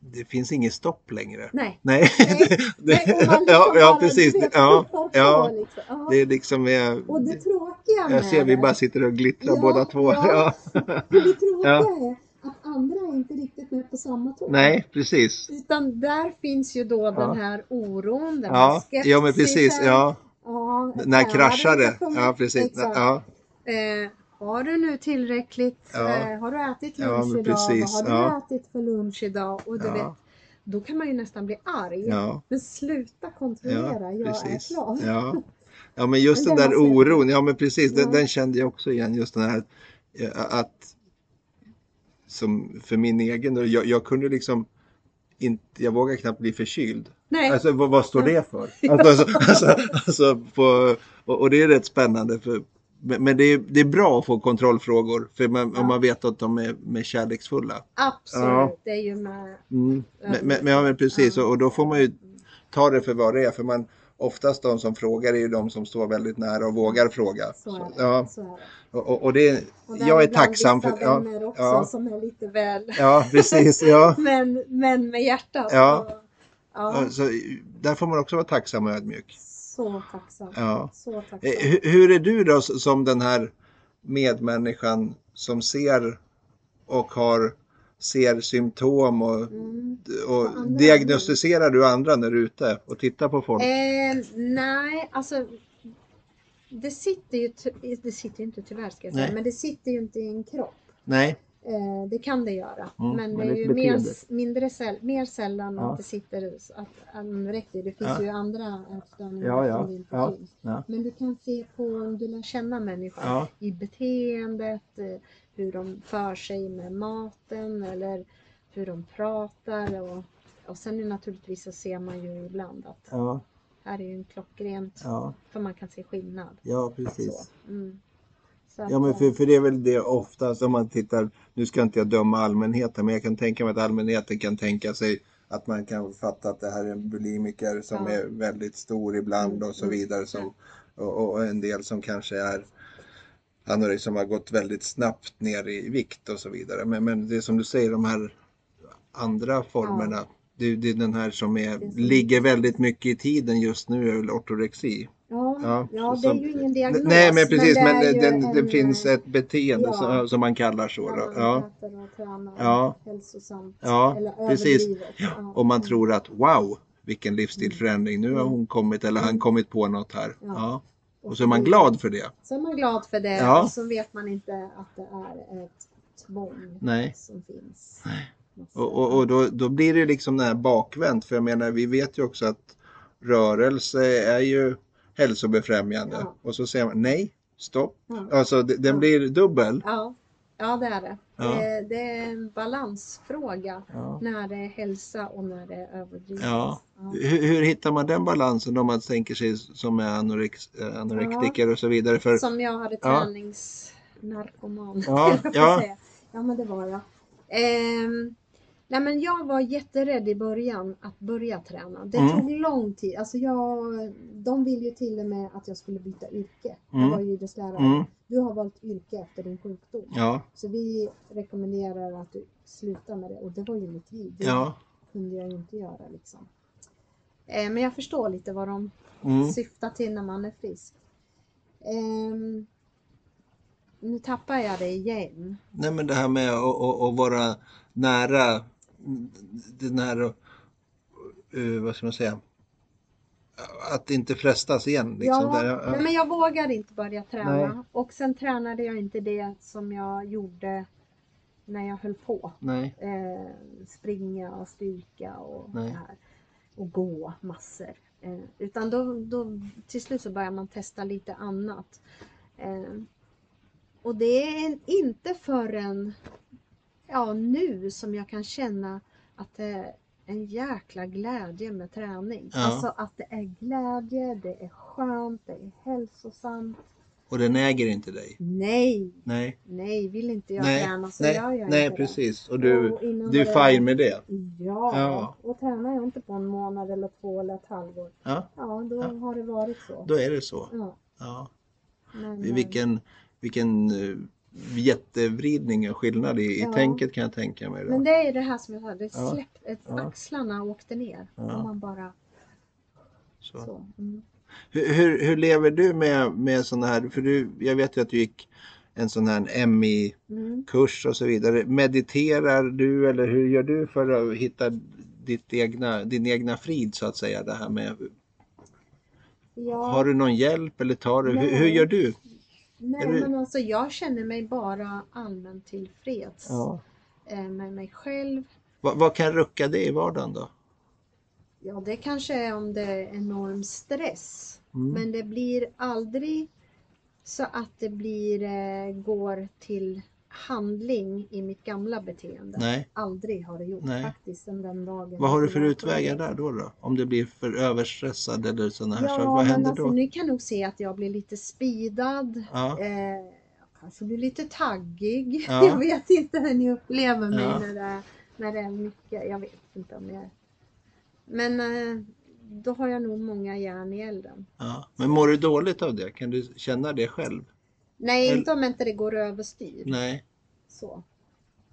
det finns inget stopp längre. Nej. Nej, det, Nej, liksom ja, ja precis. Ja, ja, liksom. Det är liksom eh, Och det tråkiga med jag ser vi bara sitter och glittrar Ja, båda två. ja. Ja. det tråkiga Ja. är att andra är inte riktigt med på samma tåg. Nej, precis. Utan där finns ju då den här oron, den här Ja, skepsisen. ja men precis. Ja, Ja, när kraschar det Ja, precis. Ja, Eh, har du nu tillräckligt? Ja. Eh, har du ätit lunch idag? precis. Vad har du ätit för lunch idag? Och du vet, då kan man ju nästan bli arg. Men sluta kontrollera, jag precis. är klar. Ja. ja, men just Men den där oron, ja men precis, den, den kände jag också igen. Just den här eh, att som för min egen, jag, jag kunde liksom inte, jag vågar knappt bli förkyld. Nej, Alltså vad, vad står det för? Alltså, alltså, alltså, på, och, och det är rätt spännande. För, men men det är, det är bra att få kontrollfrågor för man, Ja. om man vet att de är, är kärleksfulla. absolut. Ja. Det är ju med... Mm. Men, men, men, ja, men precis, och, och då får man ju ta det för vad det är. För man, oftast de som frågar är ju de som står väldigt nära och vågar fråga. Så är det. Ja, Så är det. och, och, och det, Och där jag är tacksam för... Ja, vänner också ja. som är lite väl... ja precis. Ja, Men, men med hjärtat. Ja. Och, Ja, Så, där får man också vara tacksam och ödmjuk. så tacksam. Ja. Så tacksam. Eh, Hur, hur är du då som den här medmänniskan som ser och har ser symptom och, Mm. och andra diagnostiserar du andra när du är ute och tittar på folk? Eh, nej, alltså det sitter ju, det sitter ju inte tyvärr ska jag säga, Nej. men det sitter ju inte i en kropp. Nej, Eh, det kan det göra, Mm, men det är ju mer, mindre säll, mer sällan Ja. att det sitter att anorexia. Det finns Ja. ju andra ätstörningar Ja, ja, som det inte ja, finns. ja. Men du kan se på om du lär känna människor Ja. i beteendet, eh, hur de för sig med maten eller hur de pratar. Och, och sen är naturligtvis så ser man ju ibland att ja, här är ju en klockrent, ja, för man kan se skillnad. ja precis. Mm. Ja men eh, för, för det är väl det ofta som man tittar, nu ska inte jag döma allmänheten men jag kan tänka mig att allmänheten kan tänka sig att man kan fatta att det här är en bulimiker som Ja. är väldigt stor ibland Mm, och så mm, vidare som, och, och en del som kanske är som har gått väldigt snabbt ner i vikt och så vidare. Men, men det är som du säger, de här andra formerna, det, det är den här som är, Det ligger väldigt mycket i tiden just nu, är väl ortorexi. Ja, Ja, ja, det är ju ingen diagnos. Nej men precis, men, det, ju den, det en, finns eh, ett beteende ja. som, som man kallar så. man Ja. Ja. hälsosamt. Ja, eller precis. Ja. Och man tror att wow, vilken livsstilsförändring, nu har Mm. hon kommit eller han Mm. kommit på något här. Ja. Och så är man glad för det. Så är man glad för det Ja. och så vet man inte att det är ett tvång Nej. som finns. Massa- Och, och, och då, då blir det liksom det här bakvänt. För jag menar, vi vet ju också att rörelse är ju hälsobefrämjande. Ja. Och så säger man nej, stopp. Ja. Alltså det- den blir dubbel. Ja, ja det är det. Ja. det. Det är en balansfråga Ja. när det är hälsa och när det är överdrivet. Ja. Hur, hur hittar man den balansen om man tänker sig som är anorex, eh, anorektiker och så vidare? För, Som jag hade träningsnarkoman. Ja, ja. ja, men det var jag. Ehm, nej, men jag var jätterädd i början att börja träna. Det Mm. tog lång tid. Alltså jag, de ville ju till och med att jag skulle byta yrke. Mm. Jag var ju idrottslärare. Mm. Du har valt yrke efter din sjukdom. ja, Så vi rekommenderar att du slutar med det. Och det var ju mitt liv. Det ja. kunde jag ju inte göra liksom. Eh, men jag förstår lite vad de Mm. syftar till när man är frisk. Ehm, nu tappar jag det igen. Nej men det här med att, att, att vara nära den här, eh, vad ska man säga, att inte frestas igen. Liksom. ja, Där, nej, men jag vågade inte börja träna. Nej. Och sen tränade jag inte det som jag gjorde när jag höll på. Nej, Eh, springa och styrka och Nej. det här. Och gå massor. Eh, utan då, då till slut så börjar man testa lite annat. Eh, och det är inte förrän ja, nu som jag kan känna att det är en jäkla glädje med träning. Ja. Alltså att det är glädje, det är skönt, det är hälsosamt. och den äger inte dig. Nej, Nej, nej, vill inte jag nej, träna så nej, gör jag nej inte precis. Och du, Och du är det- fine med det. det. Ja, Ja. och tränar jag inte på en månad eller två eller ett halvår, Ja, ja då Ja. har det varit så. då är det så. Ja, Ja. men, eh, Vilken, vilken eh, jättevridning och skillnad i, i Ja. tänket kan jag tänka mig. Då. men det är det här som jag sa, det Ja. ett- Ja. axlarna åkte ner. Ja. Man bara så. så. Mm. Hur, hur, hur lever du med, med sådana här, för du, jag vet ju att du gick en sån här MI-kurs Mm. och så vidare. Mediterar du eller hur gör du för att hitta ditt egna, din egna frid så att säga? Det här med, Ja, har du någon hjälp eller tar du, hur, hur gör du? Nej du- men alltså jag känner mig bara allmänt tillfreds Ja. eh, med mig själv. Vad, vad kan rucka det i vardagen då? Ja, det kanske är om det är enorm stress. Mm. Men det blir aldrig så att det blir, eh, går till handling i mitt gamla beteende. Nej. Aldrig har det gjort Nej. faktiskt sen den dagen. Vad har du för lärde utvägar där då? då? Om du blir för överstressad eller sådana här Ja, saker, vad händer alltså, då? ni kan nog se att jag blir lite speedad. Ja. Eh, kanske blir lite taggig. Ja. Jag vet inte hur ni upplever mig Ja. när, det är, när det är mycket. Jag vet inte om jag är... Men eh, då har jag nog många järn i elden. Ja. Men mår du dåligt av det? Kan du känna det själv? Nej, inte om inte det går överstyr. Nej. Så.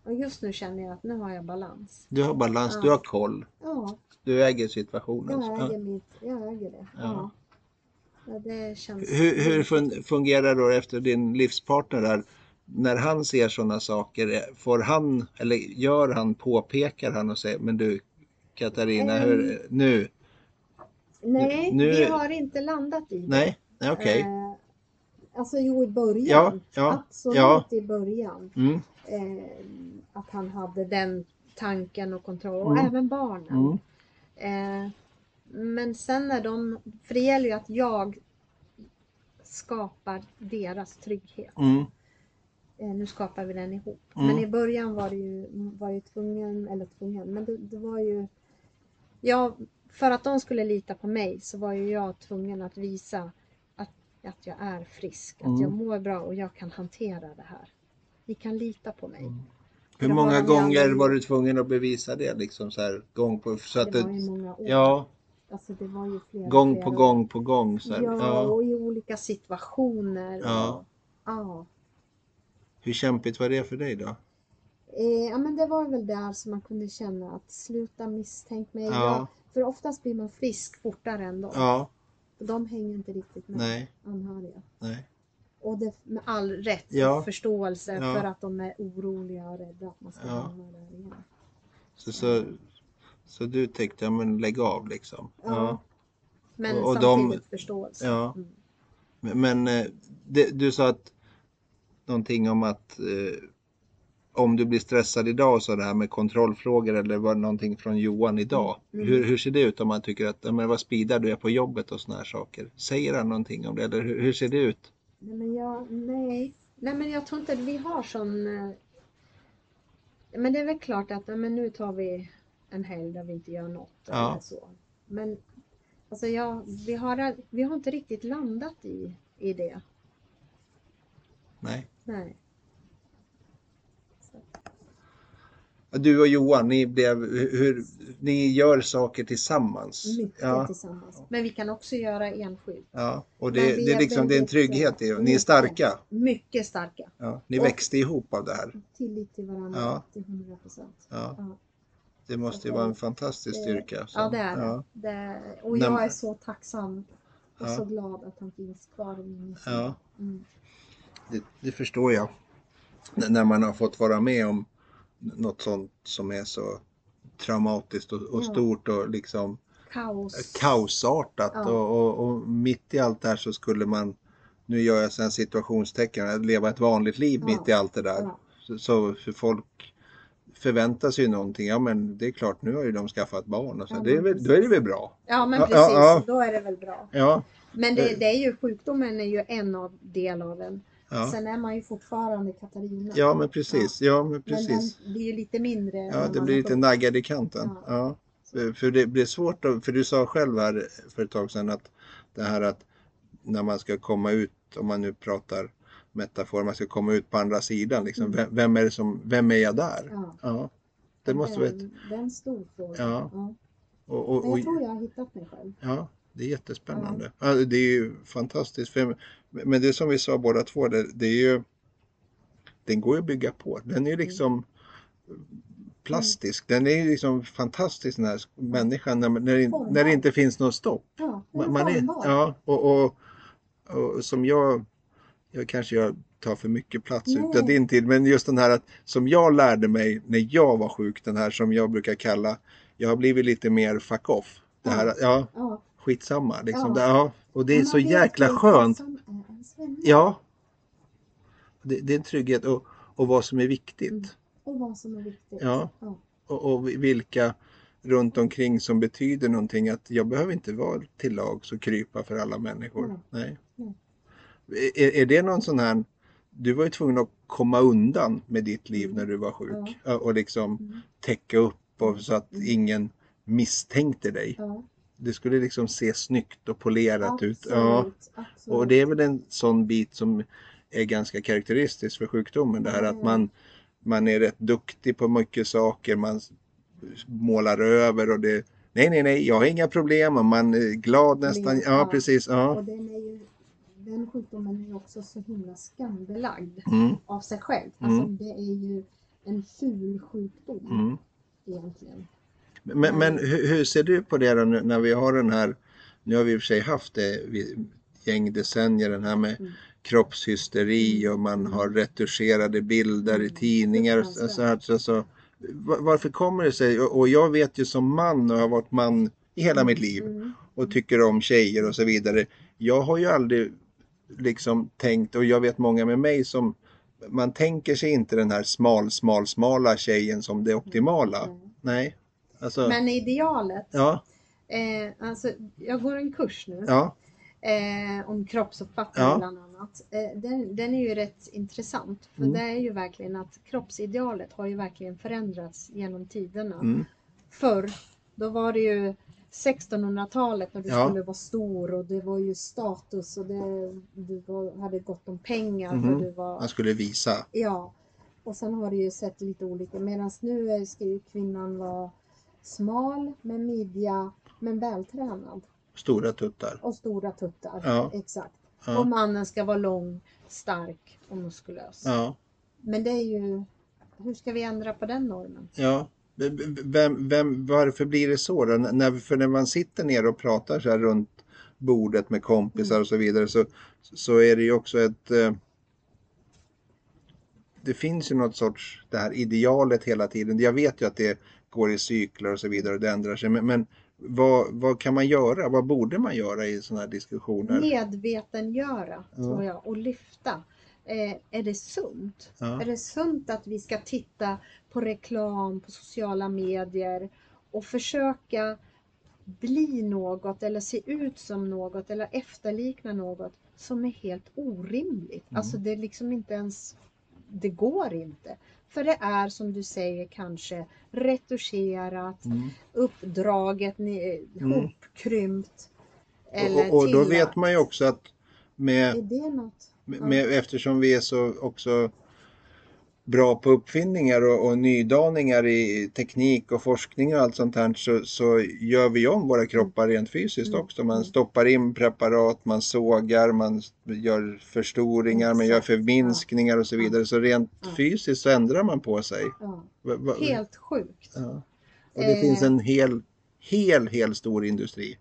Och just nu känner jag att nu har jag balans. Du har balans, Ja. du har koll, Ja, du äger situationen. jag Ja. äger, mitt, jag äger det. Ja. Ja. Det känns... Hur, hur fun- fungerar då efter din livspartner där? När han ser sådana saker, eh, får han, eller gör han, påpekar han och säger, men du Katarina, hur, nu? Nej, nu- vi har inte landat i det. Nej, okej. Eh, alltså jo, i början. Ja, ja, Absolut ja. i början. Mm, Eh, att han hade den tanken och kontroll. Och Mm. även barnen. mm, Eh, men sen när de, för det gäller ju att jag skapar deras trygghet. mm, Eh, nu skapar vi den ihop. Mm. Men i början var det ju, var ju tvungen, eller tvungen, men det, det var ju jag, för att de skulle lita på mig så var ju jag tvungen att visa att, att jag är frisk, att Mm. jag mår bra och jag kan hantera det här. Ni kan lita på mig. Hur Det har många gånger aldrig var du tvungen att bevisa det liksom så här gång på så att det var ju det, många år. ja, Alltså det var ju flera, gång flera på år. gång på gång så här, Ja, ja. och i olika situationer. Ja. Och, ja. Hur kämpigt var det för dig då? Eh, ja men det var väl där som man kunde känna att sluta misstänk mig. Ja. Jag, för oftast blir man frisk fortare ändå. Ja, de hänger inte riktigt med nej, anhöriga. nej. Och det med all rätt Ja. förståelse Ja. för att de är oroliga och rädda att man ska Ja. hamna där igen. Så, så, så du tänkte, ja men lägg av liksom. Ja. Men Och- och de- samtidigt förståelse. Ja. Mm. Men, men eh, det, du sa att någonting om att eh, om du blir stressad idag så det här med kontrollfrågor eller var någonting från Johan idag. Mm. Hur, hur ser det ut om man tycker att, men vad speedar du är på jobbet och såna här saker? Säger han någonting om det eller hur, hur ser det ut? Nej men jag, nej. Nej men jag tror inte att vi har sån... eh, Men det är väl klart att men nu tar vi en helg där vi inte gör något Ja. eller så. Men alltså jag, vi, har, vi har inte riktigt landat i, i det. Nej. Nej. Du och Johan, ni, blev, hur, ni gör saker tillsammans. Mycket ja, tillsammans. Men vi kan också göra enskilt. ja. Och det, det, är liksom, det är en trygghet i det. Ni är starka. Mycket starka. Ja. Ni Och- växte ihop av det här. Tillit till varandra Ja. till 100 procent. Ja. Ja. Det måste ju vara en fantastisk styrka. Så, Ja det är det. det. Och jag är så tacksam och så glad att han finns kvar i min sida. Ja. Mm. Det, det förstår jag. N- när man har fått vara med om något sånt som är så traumatiskt och, och Ja. stort och liksom Kaos. kaosartat Ja. och, och, och mitt i allt det här så skulle man, nu gör jag sen situationstecken, leva ett vanligt liv mitt i allt det där. Så, så för folk förväntar sig någonting, ja men det är klart nu har ju de skaffat barn och så, Ja, det är väl, då är det väl bra. Ja men precis, ja, ja. då är det väl bra. Ja, Men Eh. det, det är ju sjukdomen är ju en av del av den. Ja. Sen är man ju fortfarande Katarina. ja men precis, ja men Men precis. den blir ju lite mindre. Ja, det blir lite naggad i kanten. Ja. Ja. För det blir svårt, för du sa själv här för ett tag sedan att det här att när man ska komma ut, om man nu pratar metafor, man ska komma ut på andra sidan, liksom, Mm. vem, vem är det som, vem är jag där? Ja. Ja, det måste vara ett, det, är en stor fråga. Ja. Ja. och, och, Men och, jag tror jag har hittat mig själv. ja, det är jättespännande. Ja, det är ju fantastiskt. För, men det som vi sa båda två, det, det är ju, den går ju att bygga på. Den är ju liksom plastisk. Den är ju liksom fantastisk den här människan när, när, när det inte finns något stopp. Ja, är Man, man är, ja, och, och, och som jag, jag kanske jag tar för mycket plats Nej. utav din tid, men just den här att som jag lärde mig när jag var sjuk, den här som jag brukar kalla, jag har blivit lite mer fuck off. Det här, ja, Ja. Skitsamma liksom. Ja. Ja, och det är så jäkla vilka skönt. Ja. Det, det är en trygghet och, och vad som är viktigt. Mm. Och vad som är viktigt. Ja. Ja. Och, och vilka runt omkring som betyder någonting. Att jag behöver inte vara till lags och krypa för alla människor. Nej. Nej. Nej. Är, är det någon sån här, du var ju tvungen att komma undan med ditt liv Mm. när du var sjuk. Ja. Och liksom Mm. täcka upp och, så att Mm. ingen misstänkte dig. Ja. Det skulle liksom se snyggt och polerat Absolut. ut. Ja. Absolut. Och det är väl en sån bit som är ganska karaktäristisk för sjukdomen. Det här att Mm. man, man är rätt duktig på mycket saker. Man målar över och det Nej, nej, nej, jag har inga problem och man är glad nästan. Ja, Ja. precis. Ja. Och den, är ju, den sjukdomen är ju också så himla skambelagd Mm, av sig själv. Mm. Alltså det är ju en ful sjukdom Mm. egentligen. Men, men hur, hur ser du på det då nu när vi har den här, nu har vi i och för sig haft det i gäng decennier, den här med Mm. kroppshysteri och man har retuscherade bilder i Mm. tidningar. och Så, här, så, så, va- varför kommer det sig? Och, jag vet ju som man och har varit man i hela mitt liv Mm. och tycker om tjejer och så vidare. Jag har ju aldrig liksom tänkt, och jag vet många med mig som man tänker sig inte den här smal, smal, smala tjejen som det optimala. Mm. Nej. Alltså, Men idealet, ja, eh, alltså jag går en kurs nu ja, eh, om kroppsuppfattning Ja. bland annat. Eh, den, den är ju rätt intressant för Mm. det är ju verkligen att kroppsidealet har ju verkligen förändrats genom tiderna. mm, Förr, då var det ju 1600-talet när du Ja. skulle vara stor och det var ju status och det, du var, hade gott om pengar för du var man skulle visa. Ja, och sen har det ju sett lite olika. Medan nu ska ju kvinnan vara smal med midja men vältränad Stora tuttar. och stora tuttar. Ja. Exakt. Och Ja, mannen ska vara lång, stark och muskulös. ja, Men det är ju, hur ska vi ändra på den normen? ja. Vem, vem, varför blir det så då? När, för när man sitter ner och pratar så här runt bordet med kompisar Mm. och så vidare så, så är det ju också ett eh, det finns ju något sorts det här idealet hela tiden. Jag vet ju att det går i cykler och så vidare och det ändrar sig. Men, men vad, vad kan man göra? Vad borde man göra i sådana här diskussioner? Medvetengöra, Ja. tror jag, och lyfta. Eh, är det sunt? Ja. Är det sunt att vi ska titta på reklam på sociala medier och försöka bli något eller se ut som något eller efterlikna något som är helt orimligt. Mm. Alltså det är liksom inte ens, det går inte. För det är som du säger kanske retuscherat, Mm. uppdraget, ni- Mm. hopkrympt. Eller Och, och då vet man ju också att med, med, med, eftersom vi är så också bra på uppfinningar och, och nydaningar i teknik och forskning och allt sånt här så, så gör vi om våra kroppar rent fysiskt Mm. också. Man stoppar in preparat, man sågar, man gör förstoringar, man gör förminskningar och så vidare. Så rent fysiskt så ändrar man på sig. Helt sjukt. Ja. Och det Eh. finns en hel, hel, hel stor industri.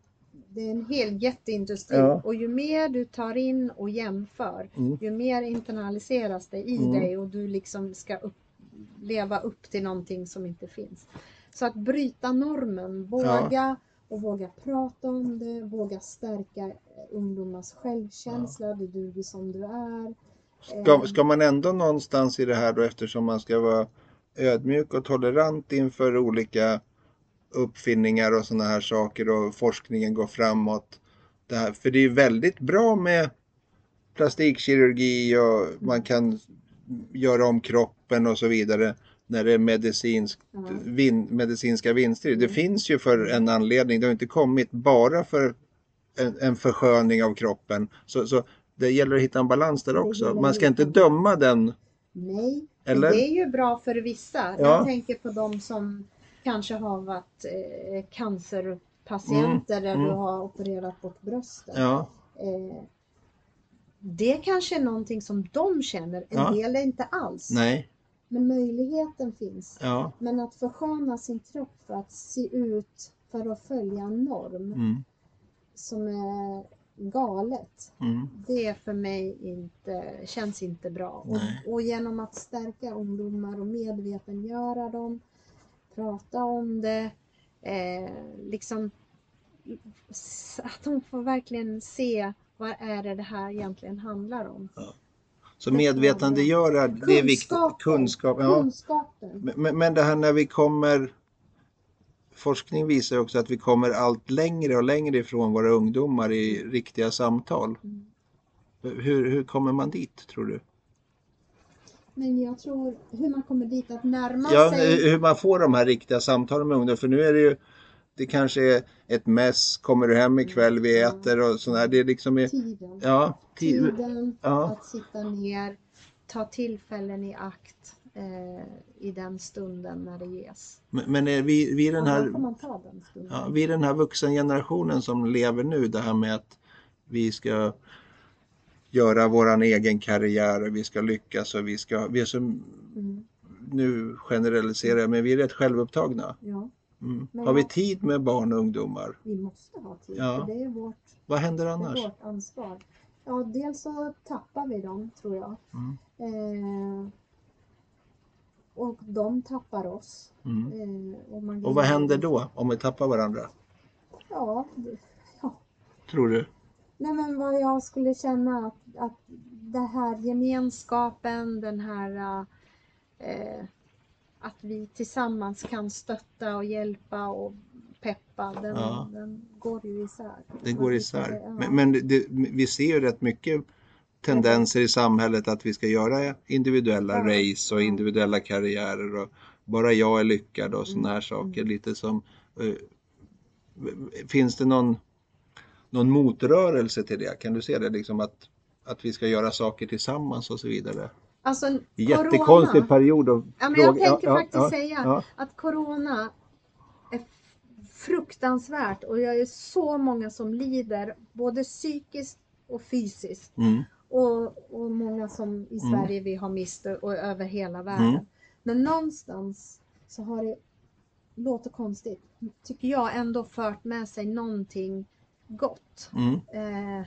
Det är en hel jätteindustri Ja. och ju mer du tar in och jämför, Mm. ju mer internaliseras det i Mm. dig och du liksom ska upp, leva upp till någonting som inte finns. Så att bryta normen, våga och våga prata om det, våga stärka eh, ungdomars självkänsla, du duger som du är. Ska, Eh, ska man ändå någonstans i det här då eftersom man ska vara ödmjuk och tolerant inför olika uppfinningar och sådana här saker och forskningen går framåt. Det här, för det är väldigt bra med plastikkirurgi och man kan göra om kroppen och så vidare när det är medicinsk, Ja. vin, medicinska vinster. Det Mm. finns ju för en anledning. Det har inte kommit bara för en, en försköning av kroppen. Så, så det gäller att hitta en balans där också. Man ska inte döma den. Nej, Eller? det är ju bra för vissa. Ja. Jag tänker på de som kanske har varit eh, cancerpatienter där Mm. du har opererat bort bröstet. Ja, Eh, det kanske är någonting som de känner, en Ja. del är inte alls. nej, Men möjligheten finns. ja. Men att försköna sin kropp för att se ut, för att följa en norm Mm, som är galet. mm, Det för mig inte, känns inte bra. Och, och genom att stärka ungdomar och medvetengöra dem, prata om det, eh, liksom att de får verkligen se vad är det det här egentligen handlar om. Så medvetandegöra, det är viktigt. Kunskapen. Kunskap. Ja. Kunskapen. Men, men det här när vi kommer Forskning visar också att vi kommer allt längre och längre ifrån våra ungdomar i riktiga samtal. Mm. Hur, hur kommer man dit tror du? Men jag tror hur man kommer dit att närma Ja, sig. hur man får de här riktiga samtalen med ungdomar. För nu är det ju Det kanske är ett mess, kommer du hem ikväll, vi äter och sådär. Det är liksom är, Tiden. ja, tid, Tiden ja, att sitta ner, ta tillfällen i akt eh, i den stunden när det ges. men men är vi, vi den Ja, här ta den. Ja, vi den här vuxengenerationen som lever nu, det här med att vi ska göra våran egen karriär och vi ska lyckas och vi ska, vi är så, Mm. nu generaliserar jag, men vi är rätt självupptagna. Ja, Mm. Har vi tid med barn och ungdomar? vi måste ha tid. Ja. För det är vårt, Vad händer annars? vårt ansvar. Ja, dels så tappar vi dem, tror jag. Mm. Eh, och de tappar oss. Mm. Eh, och, Och vad händer då om vi tappar varandra? Ja, det- ja. Tror du? Nej men vad jag skulle känna att, att det här gemenskapen, den här eh, att vi tillsammans kan stötta och hjälpa och peppa, den, Ja. den går ju isär. Det Vad går isär. du? Ja. Men, men det, vi ser ju rätt mycket tendenser i samhället att vi ska göra individuella Ja. race och individuella karriärer och bara jag är lyckad och sådana här Mm. saker. Lite som eh, Finns det någon, någon motrörelse till det? Kan du se det liksom att, att vi ska göra saker tillsammans och så vidare? Alltså, Jättekonstig corona, period att ja, men jag tänkte ja, faktiskt ja, säga ja. att corona är fruktansvärt och jag är så många som lider både psykiskt och fysiskt. Mm, Och, och många som i Mm. Sverige vi har mist och, och över hela världen. Mm. Men någonstans så har det, låter konstigt, tycker jag ändå fört med sig någonting gott. mm, Eh,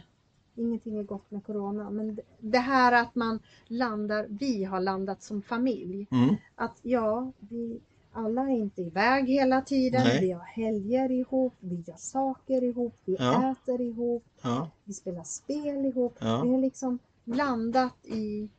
ingenting är gott med Corona, men det- här att man landar, vi har landat som familj. mm, Att ja, vi alla är inte iväg hela tiden, Nej. vi har helger ihop, vi gör saker ihop, vi Ja. äter ihop, ja, vi spelar spel ihop. Ja. Vi har liksom landat i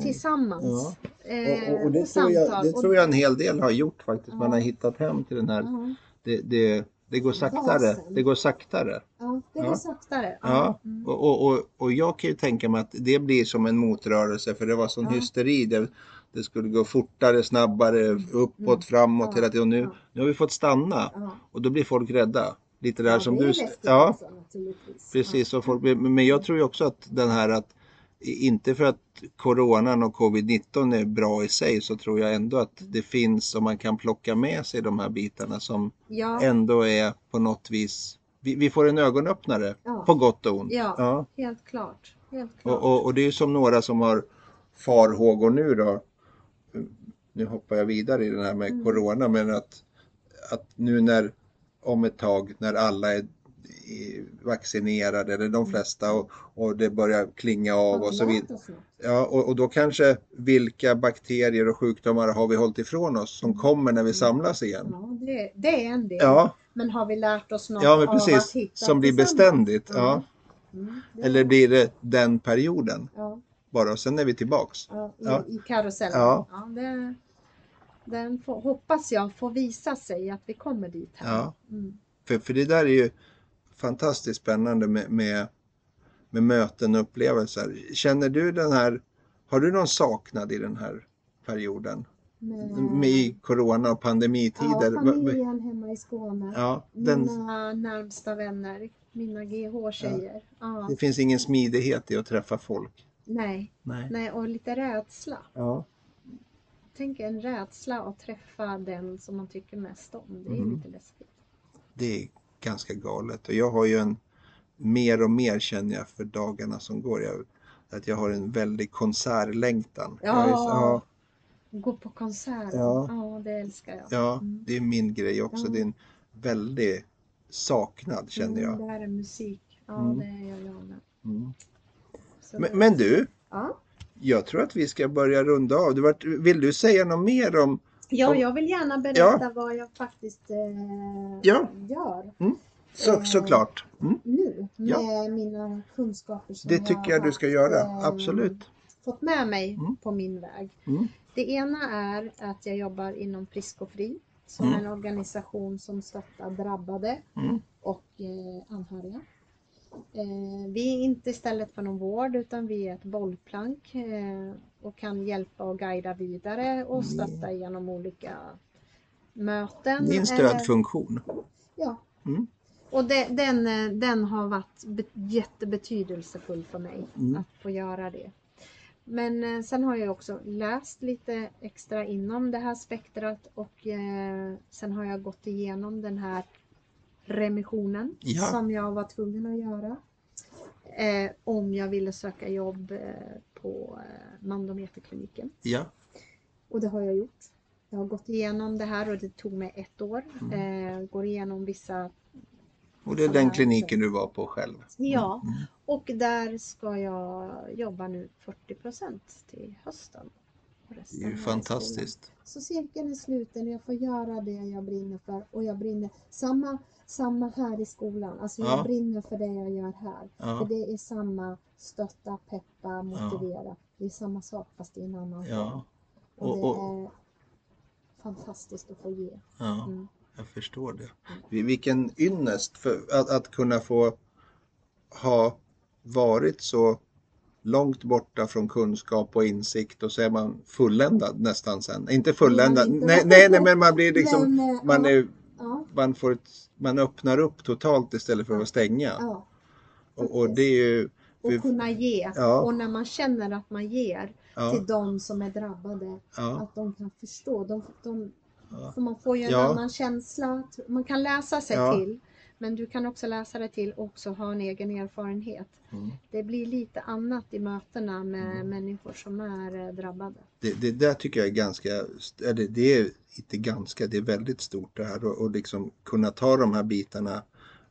tillsammans. Ja. Eh, Och, och, och det, tror jag, det tror jag en hel del har gjort faktiskt. Man har hittat hem till den här Ja, det, det, det går saktare. Det går saktare. ja, det går Ja. saktare. Ja. Mm. Och, och, och, och jag kan ju tänka mig att det blir som en motrörelse för det var sån Ja. hysteri. Det, det skulle gå fortare, snabbare, uppåt, Mm. framåt Ja. hela tiden. Och nu, nu har vi fått stanna och då blir folk rädda. Lite det Ja, som du... Ja, också, precis. Och folk, men jag tror ju också att den här att inte för att coronan och covid-19 är bra i sig så tror jag ändå att det finns och man kan plocka med sig de här bitarna som Ja, ändå är på något vis, vi, vi får en ögonöppnare Ja. på gott och ont. Ja. helt klart. Helt klart. Och, och, och det är ju som några som har farhågor nu då. Nu hoppar jag vidare i den här med Mm. corona men att, att nu när om ett tag när alla är vaccinerade eller de flesta och, och det börjar klinga av och så vidare. Ja, och, och då kanske vilka bakterier och sjukdomar har vi hållit ifrån oss som kommer när vi samlas igen? Ja, det, det är en del. Ja, Men har vi lärt oss något ja men av att precis. hitta Som blir beständigt. Ja. Mm, Eller blir det den perioden ja, bara och sen är vi tillbaks? ja, i, Ja. i karusellen. Ja. det, den får, hoppas jag får visa sig att vi kommer dit här. Ja. Mm. För, för det där är ju fantastiskt spännande med, med, med möten och upplevelser. Känner du den här, har du någon saknad i den här perioden? Med i corona och pandemitider? ja, familjen hemma i Skåne. Ja, den, Mina närmsta vänner, mina GH-tjejer. Ja. det finns ingen smidighet i att träffa folk. Nej, Nej. nej, och lite rädsla. Ja. Tänk en rädsla att träffa den som man tycker mest om. Det är Mm. lite läskigt. Det är ganska galet och jag har ju en mer och mer känner jag för dagarna som går. Jag, att jag har en väldig konsertlängtan. Så- Ja. Gå på konsert. Ja. Ja. det älskar jag. ja, Mm. det är min grej också. Ja. Det är en väldig saknad känner jag. Mm, det här är musik. Ja, Mm. det är jag med. Mm. Men, men du, Ja. jag tror att vi ska börja runda av. Du, vill du säga något mer om? Ja, jag vill gärna berätta vad jag faktiskt eh, Ja. gör Så, Eh, såklart. Mm. nu med Ja. mina kunskaper som Det tycker jag du ska göra. eh, Absolut. fått med mig Mm. på min väg. Mm. Det ena är att jag jobbar inom Frisk och Fri som Mm. en organisation som stöttar drabbade Mm. och eh, anhöriga. Eh, vi är inte istället för någon vård utan vi är ett bollplank eh, och kan hjälpa och guida vidare och stötta genom olika möten. Det är en eller- stödfunktion. Ja. Mm. Och det, den, eh, den har varit be- jättebetydelsefull för mig Mm. att få göra det. Men eh, sen har jag också läst lite extra inom det här spektrat och eh, sen har jag gått igenom den här remissionen Ja. som jag var tvungen att göra. Eh, om jag ville söka jobb eh, på eh, Mandometerkliniken. Ja. Och det har jag gjort. Jag har gått igenom det här och det tog mig ett år. Mm. Eh, går igenom vissa Och det är den kliniken du var på själv? Ja, Mm. och där ska jag jobba nu 40% till hösten. Det är ju fantastiskt. Så cirkeln är sluten och jag får göra det jag brinner för och jag brinner samma, samma här i skolan. Alltså jag Ja. brinner för det jag gör här. För Ja, det är samma stötta, peppa, motivera. Det är samma sak fast i en annan ja, Och, och- det och- är fantastiskt att få ge. ja. Mm. Jag förstår det. Vi- Vilken ynnest för att, att kunna få ha varit så långt borta från kunskap och insikt och så är man fulländad nästan sen. Inte fulländad, inte. nej, nej, nej men man blir liksom, Men, eh, man, är, ja, man, får ett, man öppnar upp totalt istället för att stänga. ja. Och, och det är ju, Och vi- kunna ge. Ja. Och när man känner att man ger till de som är drabbade. Att de kan förstå. De, de. För man får ju en annan känsla. Man kan läsa sig till. Men du kan också läsa dig till och också ha en egen erfarenhet. Mm. Det blir lite annat i mötena med människor som är eh, drabbade. Det, det där tycker jag är ganska, eller det är inte ganska, det är väldigt stort det här och, och liksom kunna ta de här bitarna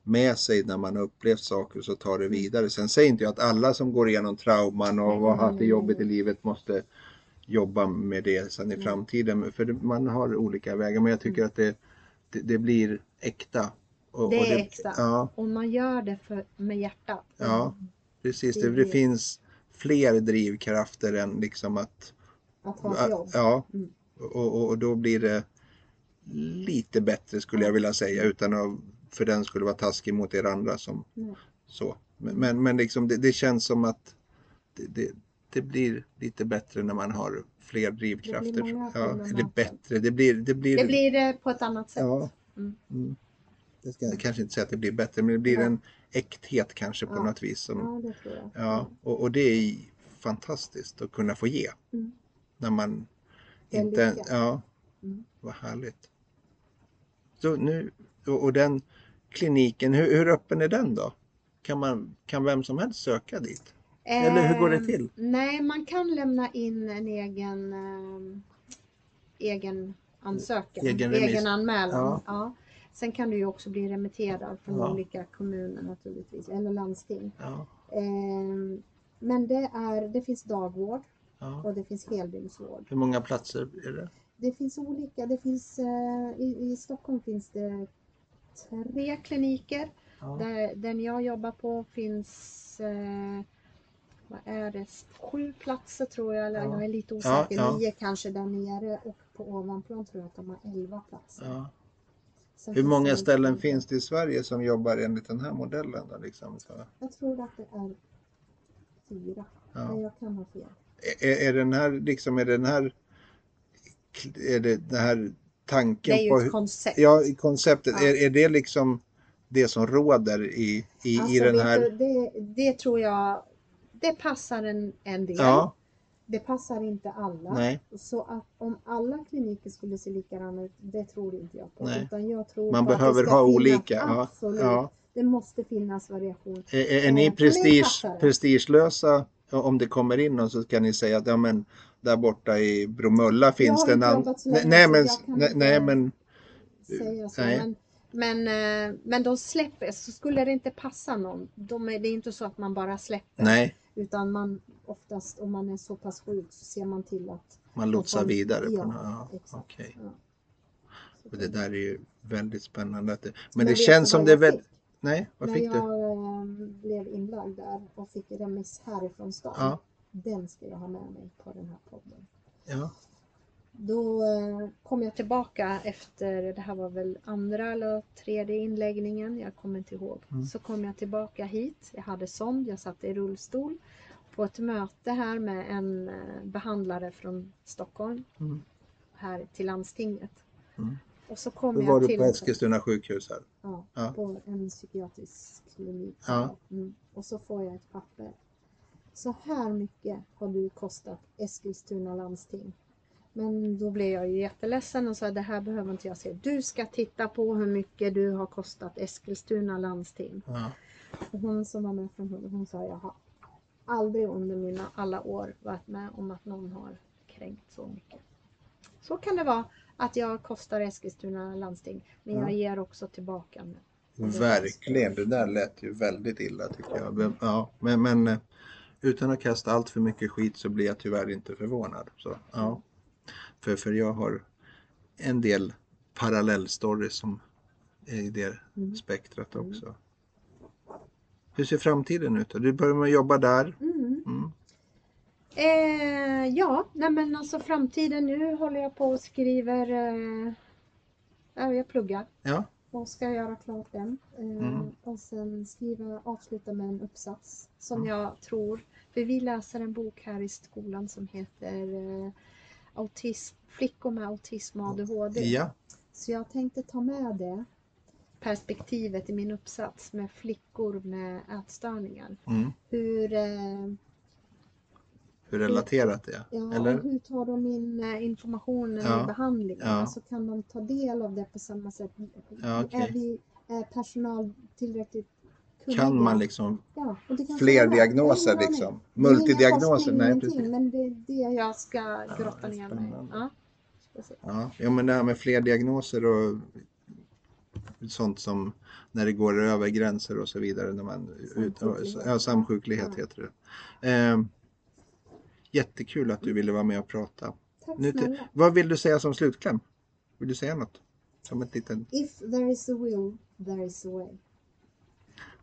med sig när man har upplevt saker och så ta det vidare. Sen säger inte jag att alla som går igenom trauman och har haft det jobbigt i livet måste jobba med det sen i Nej. framtiden. För det, man har olika vägar men jag tycker att det, det, det blir äkta. Och, Det och är äkta. Ja, Och man gör det för, med hjärtat. Ja. precis. Det Det, det det. finns fler drivkrafter än liksom att Att ha ett jobb. Ja, Mm. och, och, och då blir det lite bättre skulle jag vilja säga utan att för den skulle vara taskig mot er andra som Nej. så. Men, men, men liksom det, det känns som att det, det, det blir lite bättre när man har fler drivkrafter. många ja, fina eller bättre, det blir... Det blir, Det blir det på ett annat sätt. ja, Mm. Jag ska kanske inte säga att det blir bättre men det blir en äkthet kanske på Ja. något vis. Som, Ja, det tror jag. Ja, och, och det är fantastiskt att kunna få ge. Mm. När man Det inte... Ja, Mm. vad härligt. Så nu, och, och den kliniken, hur, hur öppen är den då? Kan, man, kan vem som helst söka dit? Eller hur går det Eh, till? Nej, man kan lämna in en egen, eh, egen ansökan, Egen remiss. anmälan. Ja. Ja. Sen kan du ju också bli remitterad från Ja. olika kommuner naturligtvis, eller landsting. Ja, Eh, men det, är, det finns dagvård ja. och det finns heldygnsvård. Hur många platser är det? Det finns olika, det finns, eh, i, i Stockholm finns det tre kliniker. Där, den jag jobbar på finns eh, vad är det, sju platser tror jag, eller Ja. jag är lite osäker, nio kanske där nere och på ovanplan tror jag att de har elva platser. Hur många ställen finns det i Sverige som jobbar enligt den här modellen? Då, liksom? Jag tror att det är fyra, ja. men jag kan ha fel. är, är den här, liksom, är den här, är det den här tanken Det är på ju hur- ett koncept. Ja, i konceptet, Ja. Är, är det liksom det som råder i, i, Alltså, i den här? du, det, det tror jag, det passar en, en del. Ja, Det passar inte alla. nej, Så att om alla kliniker skulle se likadana ut, det tror inte jag på. Nej. Utan jag tror man behöver ha olika. Ja, Absolut. ja. Det måste finnas variation. Är, är, är ni prestige, prestigelösa om det kommer in och så kan ni säga att ja, men, där borta i Bromölla finns det en annan... Nej, nej, men, nej, nej, men Säga så. Nej. Men, men, eh, men de släpper, så skulle det inte passa någon. De det är inte så att man bara släpper. nej, Utan man oftast, om man är så pass sjuk, så ser man till att man lotsar får- vidare. ja, på ja, exakt. okej. Ja. Och Det där är ju väldigt spännande. Att det, men det känns som det är väldigt... Nej, vad När fick du? jag eh, blev inlagd där och fick remiss härifrån stan. Ja. Den ska jag ha med mig på den här podden. Ja, Då eh, kom jag tillbaka efter, det här var väl andra eller tredje inläggningen, jag kommer inte ihåg. Mm. Så kom jag tillbaka hit, jag hade sond, jag satt i rullstol på ett möte här med en eh, behandlare från Stockholm, Mm. här till landstinget. Mm. Och så kom då jag var du till på Eskilstuna sjukhus här. Ja, Ja. på en psykiatrisk klinik. Ja. Mm. Och så får jag ett papper. Så här mycket har du kostat Eskilstuna landsting. Men då blev jag ju jätteledsen och sa det här behöver inte jag se. Du ska titta på hur mycket du har kostat Eskilstuna landsting. Ja. Och hon som var med från Huddinge, hon sa jag har aldrig under mina alla år varit med om att någon har kränkt så mycket. Så kan det vara att jag kostar Eskilstuna landsting, men Ja. jag ger också tillbaka. nu. Är Verkligen, det där lät ju väldigt illa tycker jag. Ja, men, men eh, utan att kasta allt för mycket skit så blir jag tyvärr inte förvånad. Så, ja. För, för jag har en del parallellstories som är i det Mm. spektrat också. Hur ser framtiden ut? då? Du börjar med att jobba där. Mm. Mm. Eh, ja, nej men alltså framtiden. Nu håller jag på och skriver. Eh, ja, jag pluggar Ja, och ska göra klart den. Eh, Mm. Och sen skriva, avsluta med en uppsats som Mm. jag tror. För vi läser en bok här i skolan som heter eh, autism, Flickor med autism och ADHD. ja. Så jag tänkte ta med det perspektivet i min uppsats med flickor med ätstörningar. Mm. Hur, eh, Hur relaterat det är. ja, Eller? hur tar de in eh, informationen Ja, i behandlingen? ja. Alltså kan de ta del av det på samma sätt? Ja, okej. Är vi är personal tillräckligt? Kan man liksom ja, och det kanske fler diagnoser liksom? Multidiagnoser? Nej, precis. Men det är det jag ska grotta ner mig. Ja. Ja, ja, men det här med fler diagnoser och sånt som när det går över gränser och så vidare. När man, ut, Samsjuklighet. ja, samsjuklighet Ja. heter det. Eh, jättekul att du ville vara med och prata. Tack Nu, till- vad vill du säga som slutkläm? Vill du säga något? Som ett litet... If there is a will, there is a way.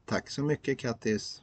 Tack så mycket Kattis.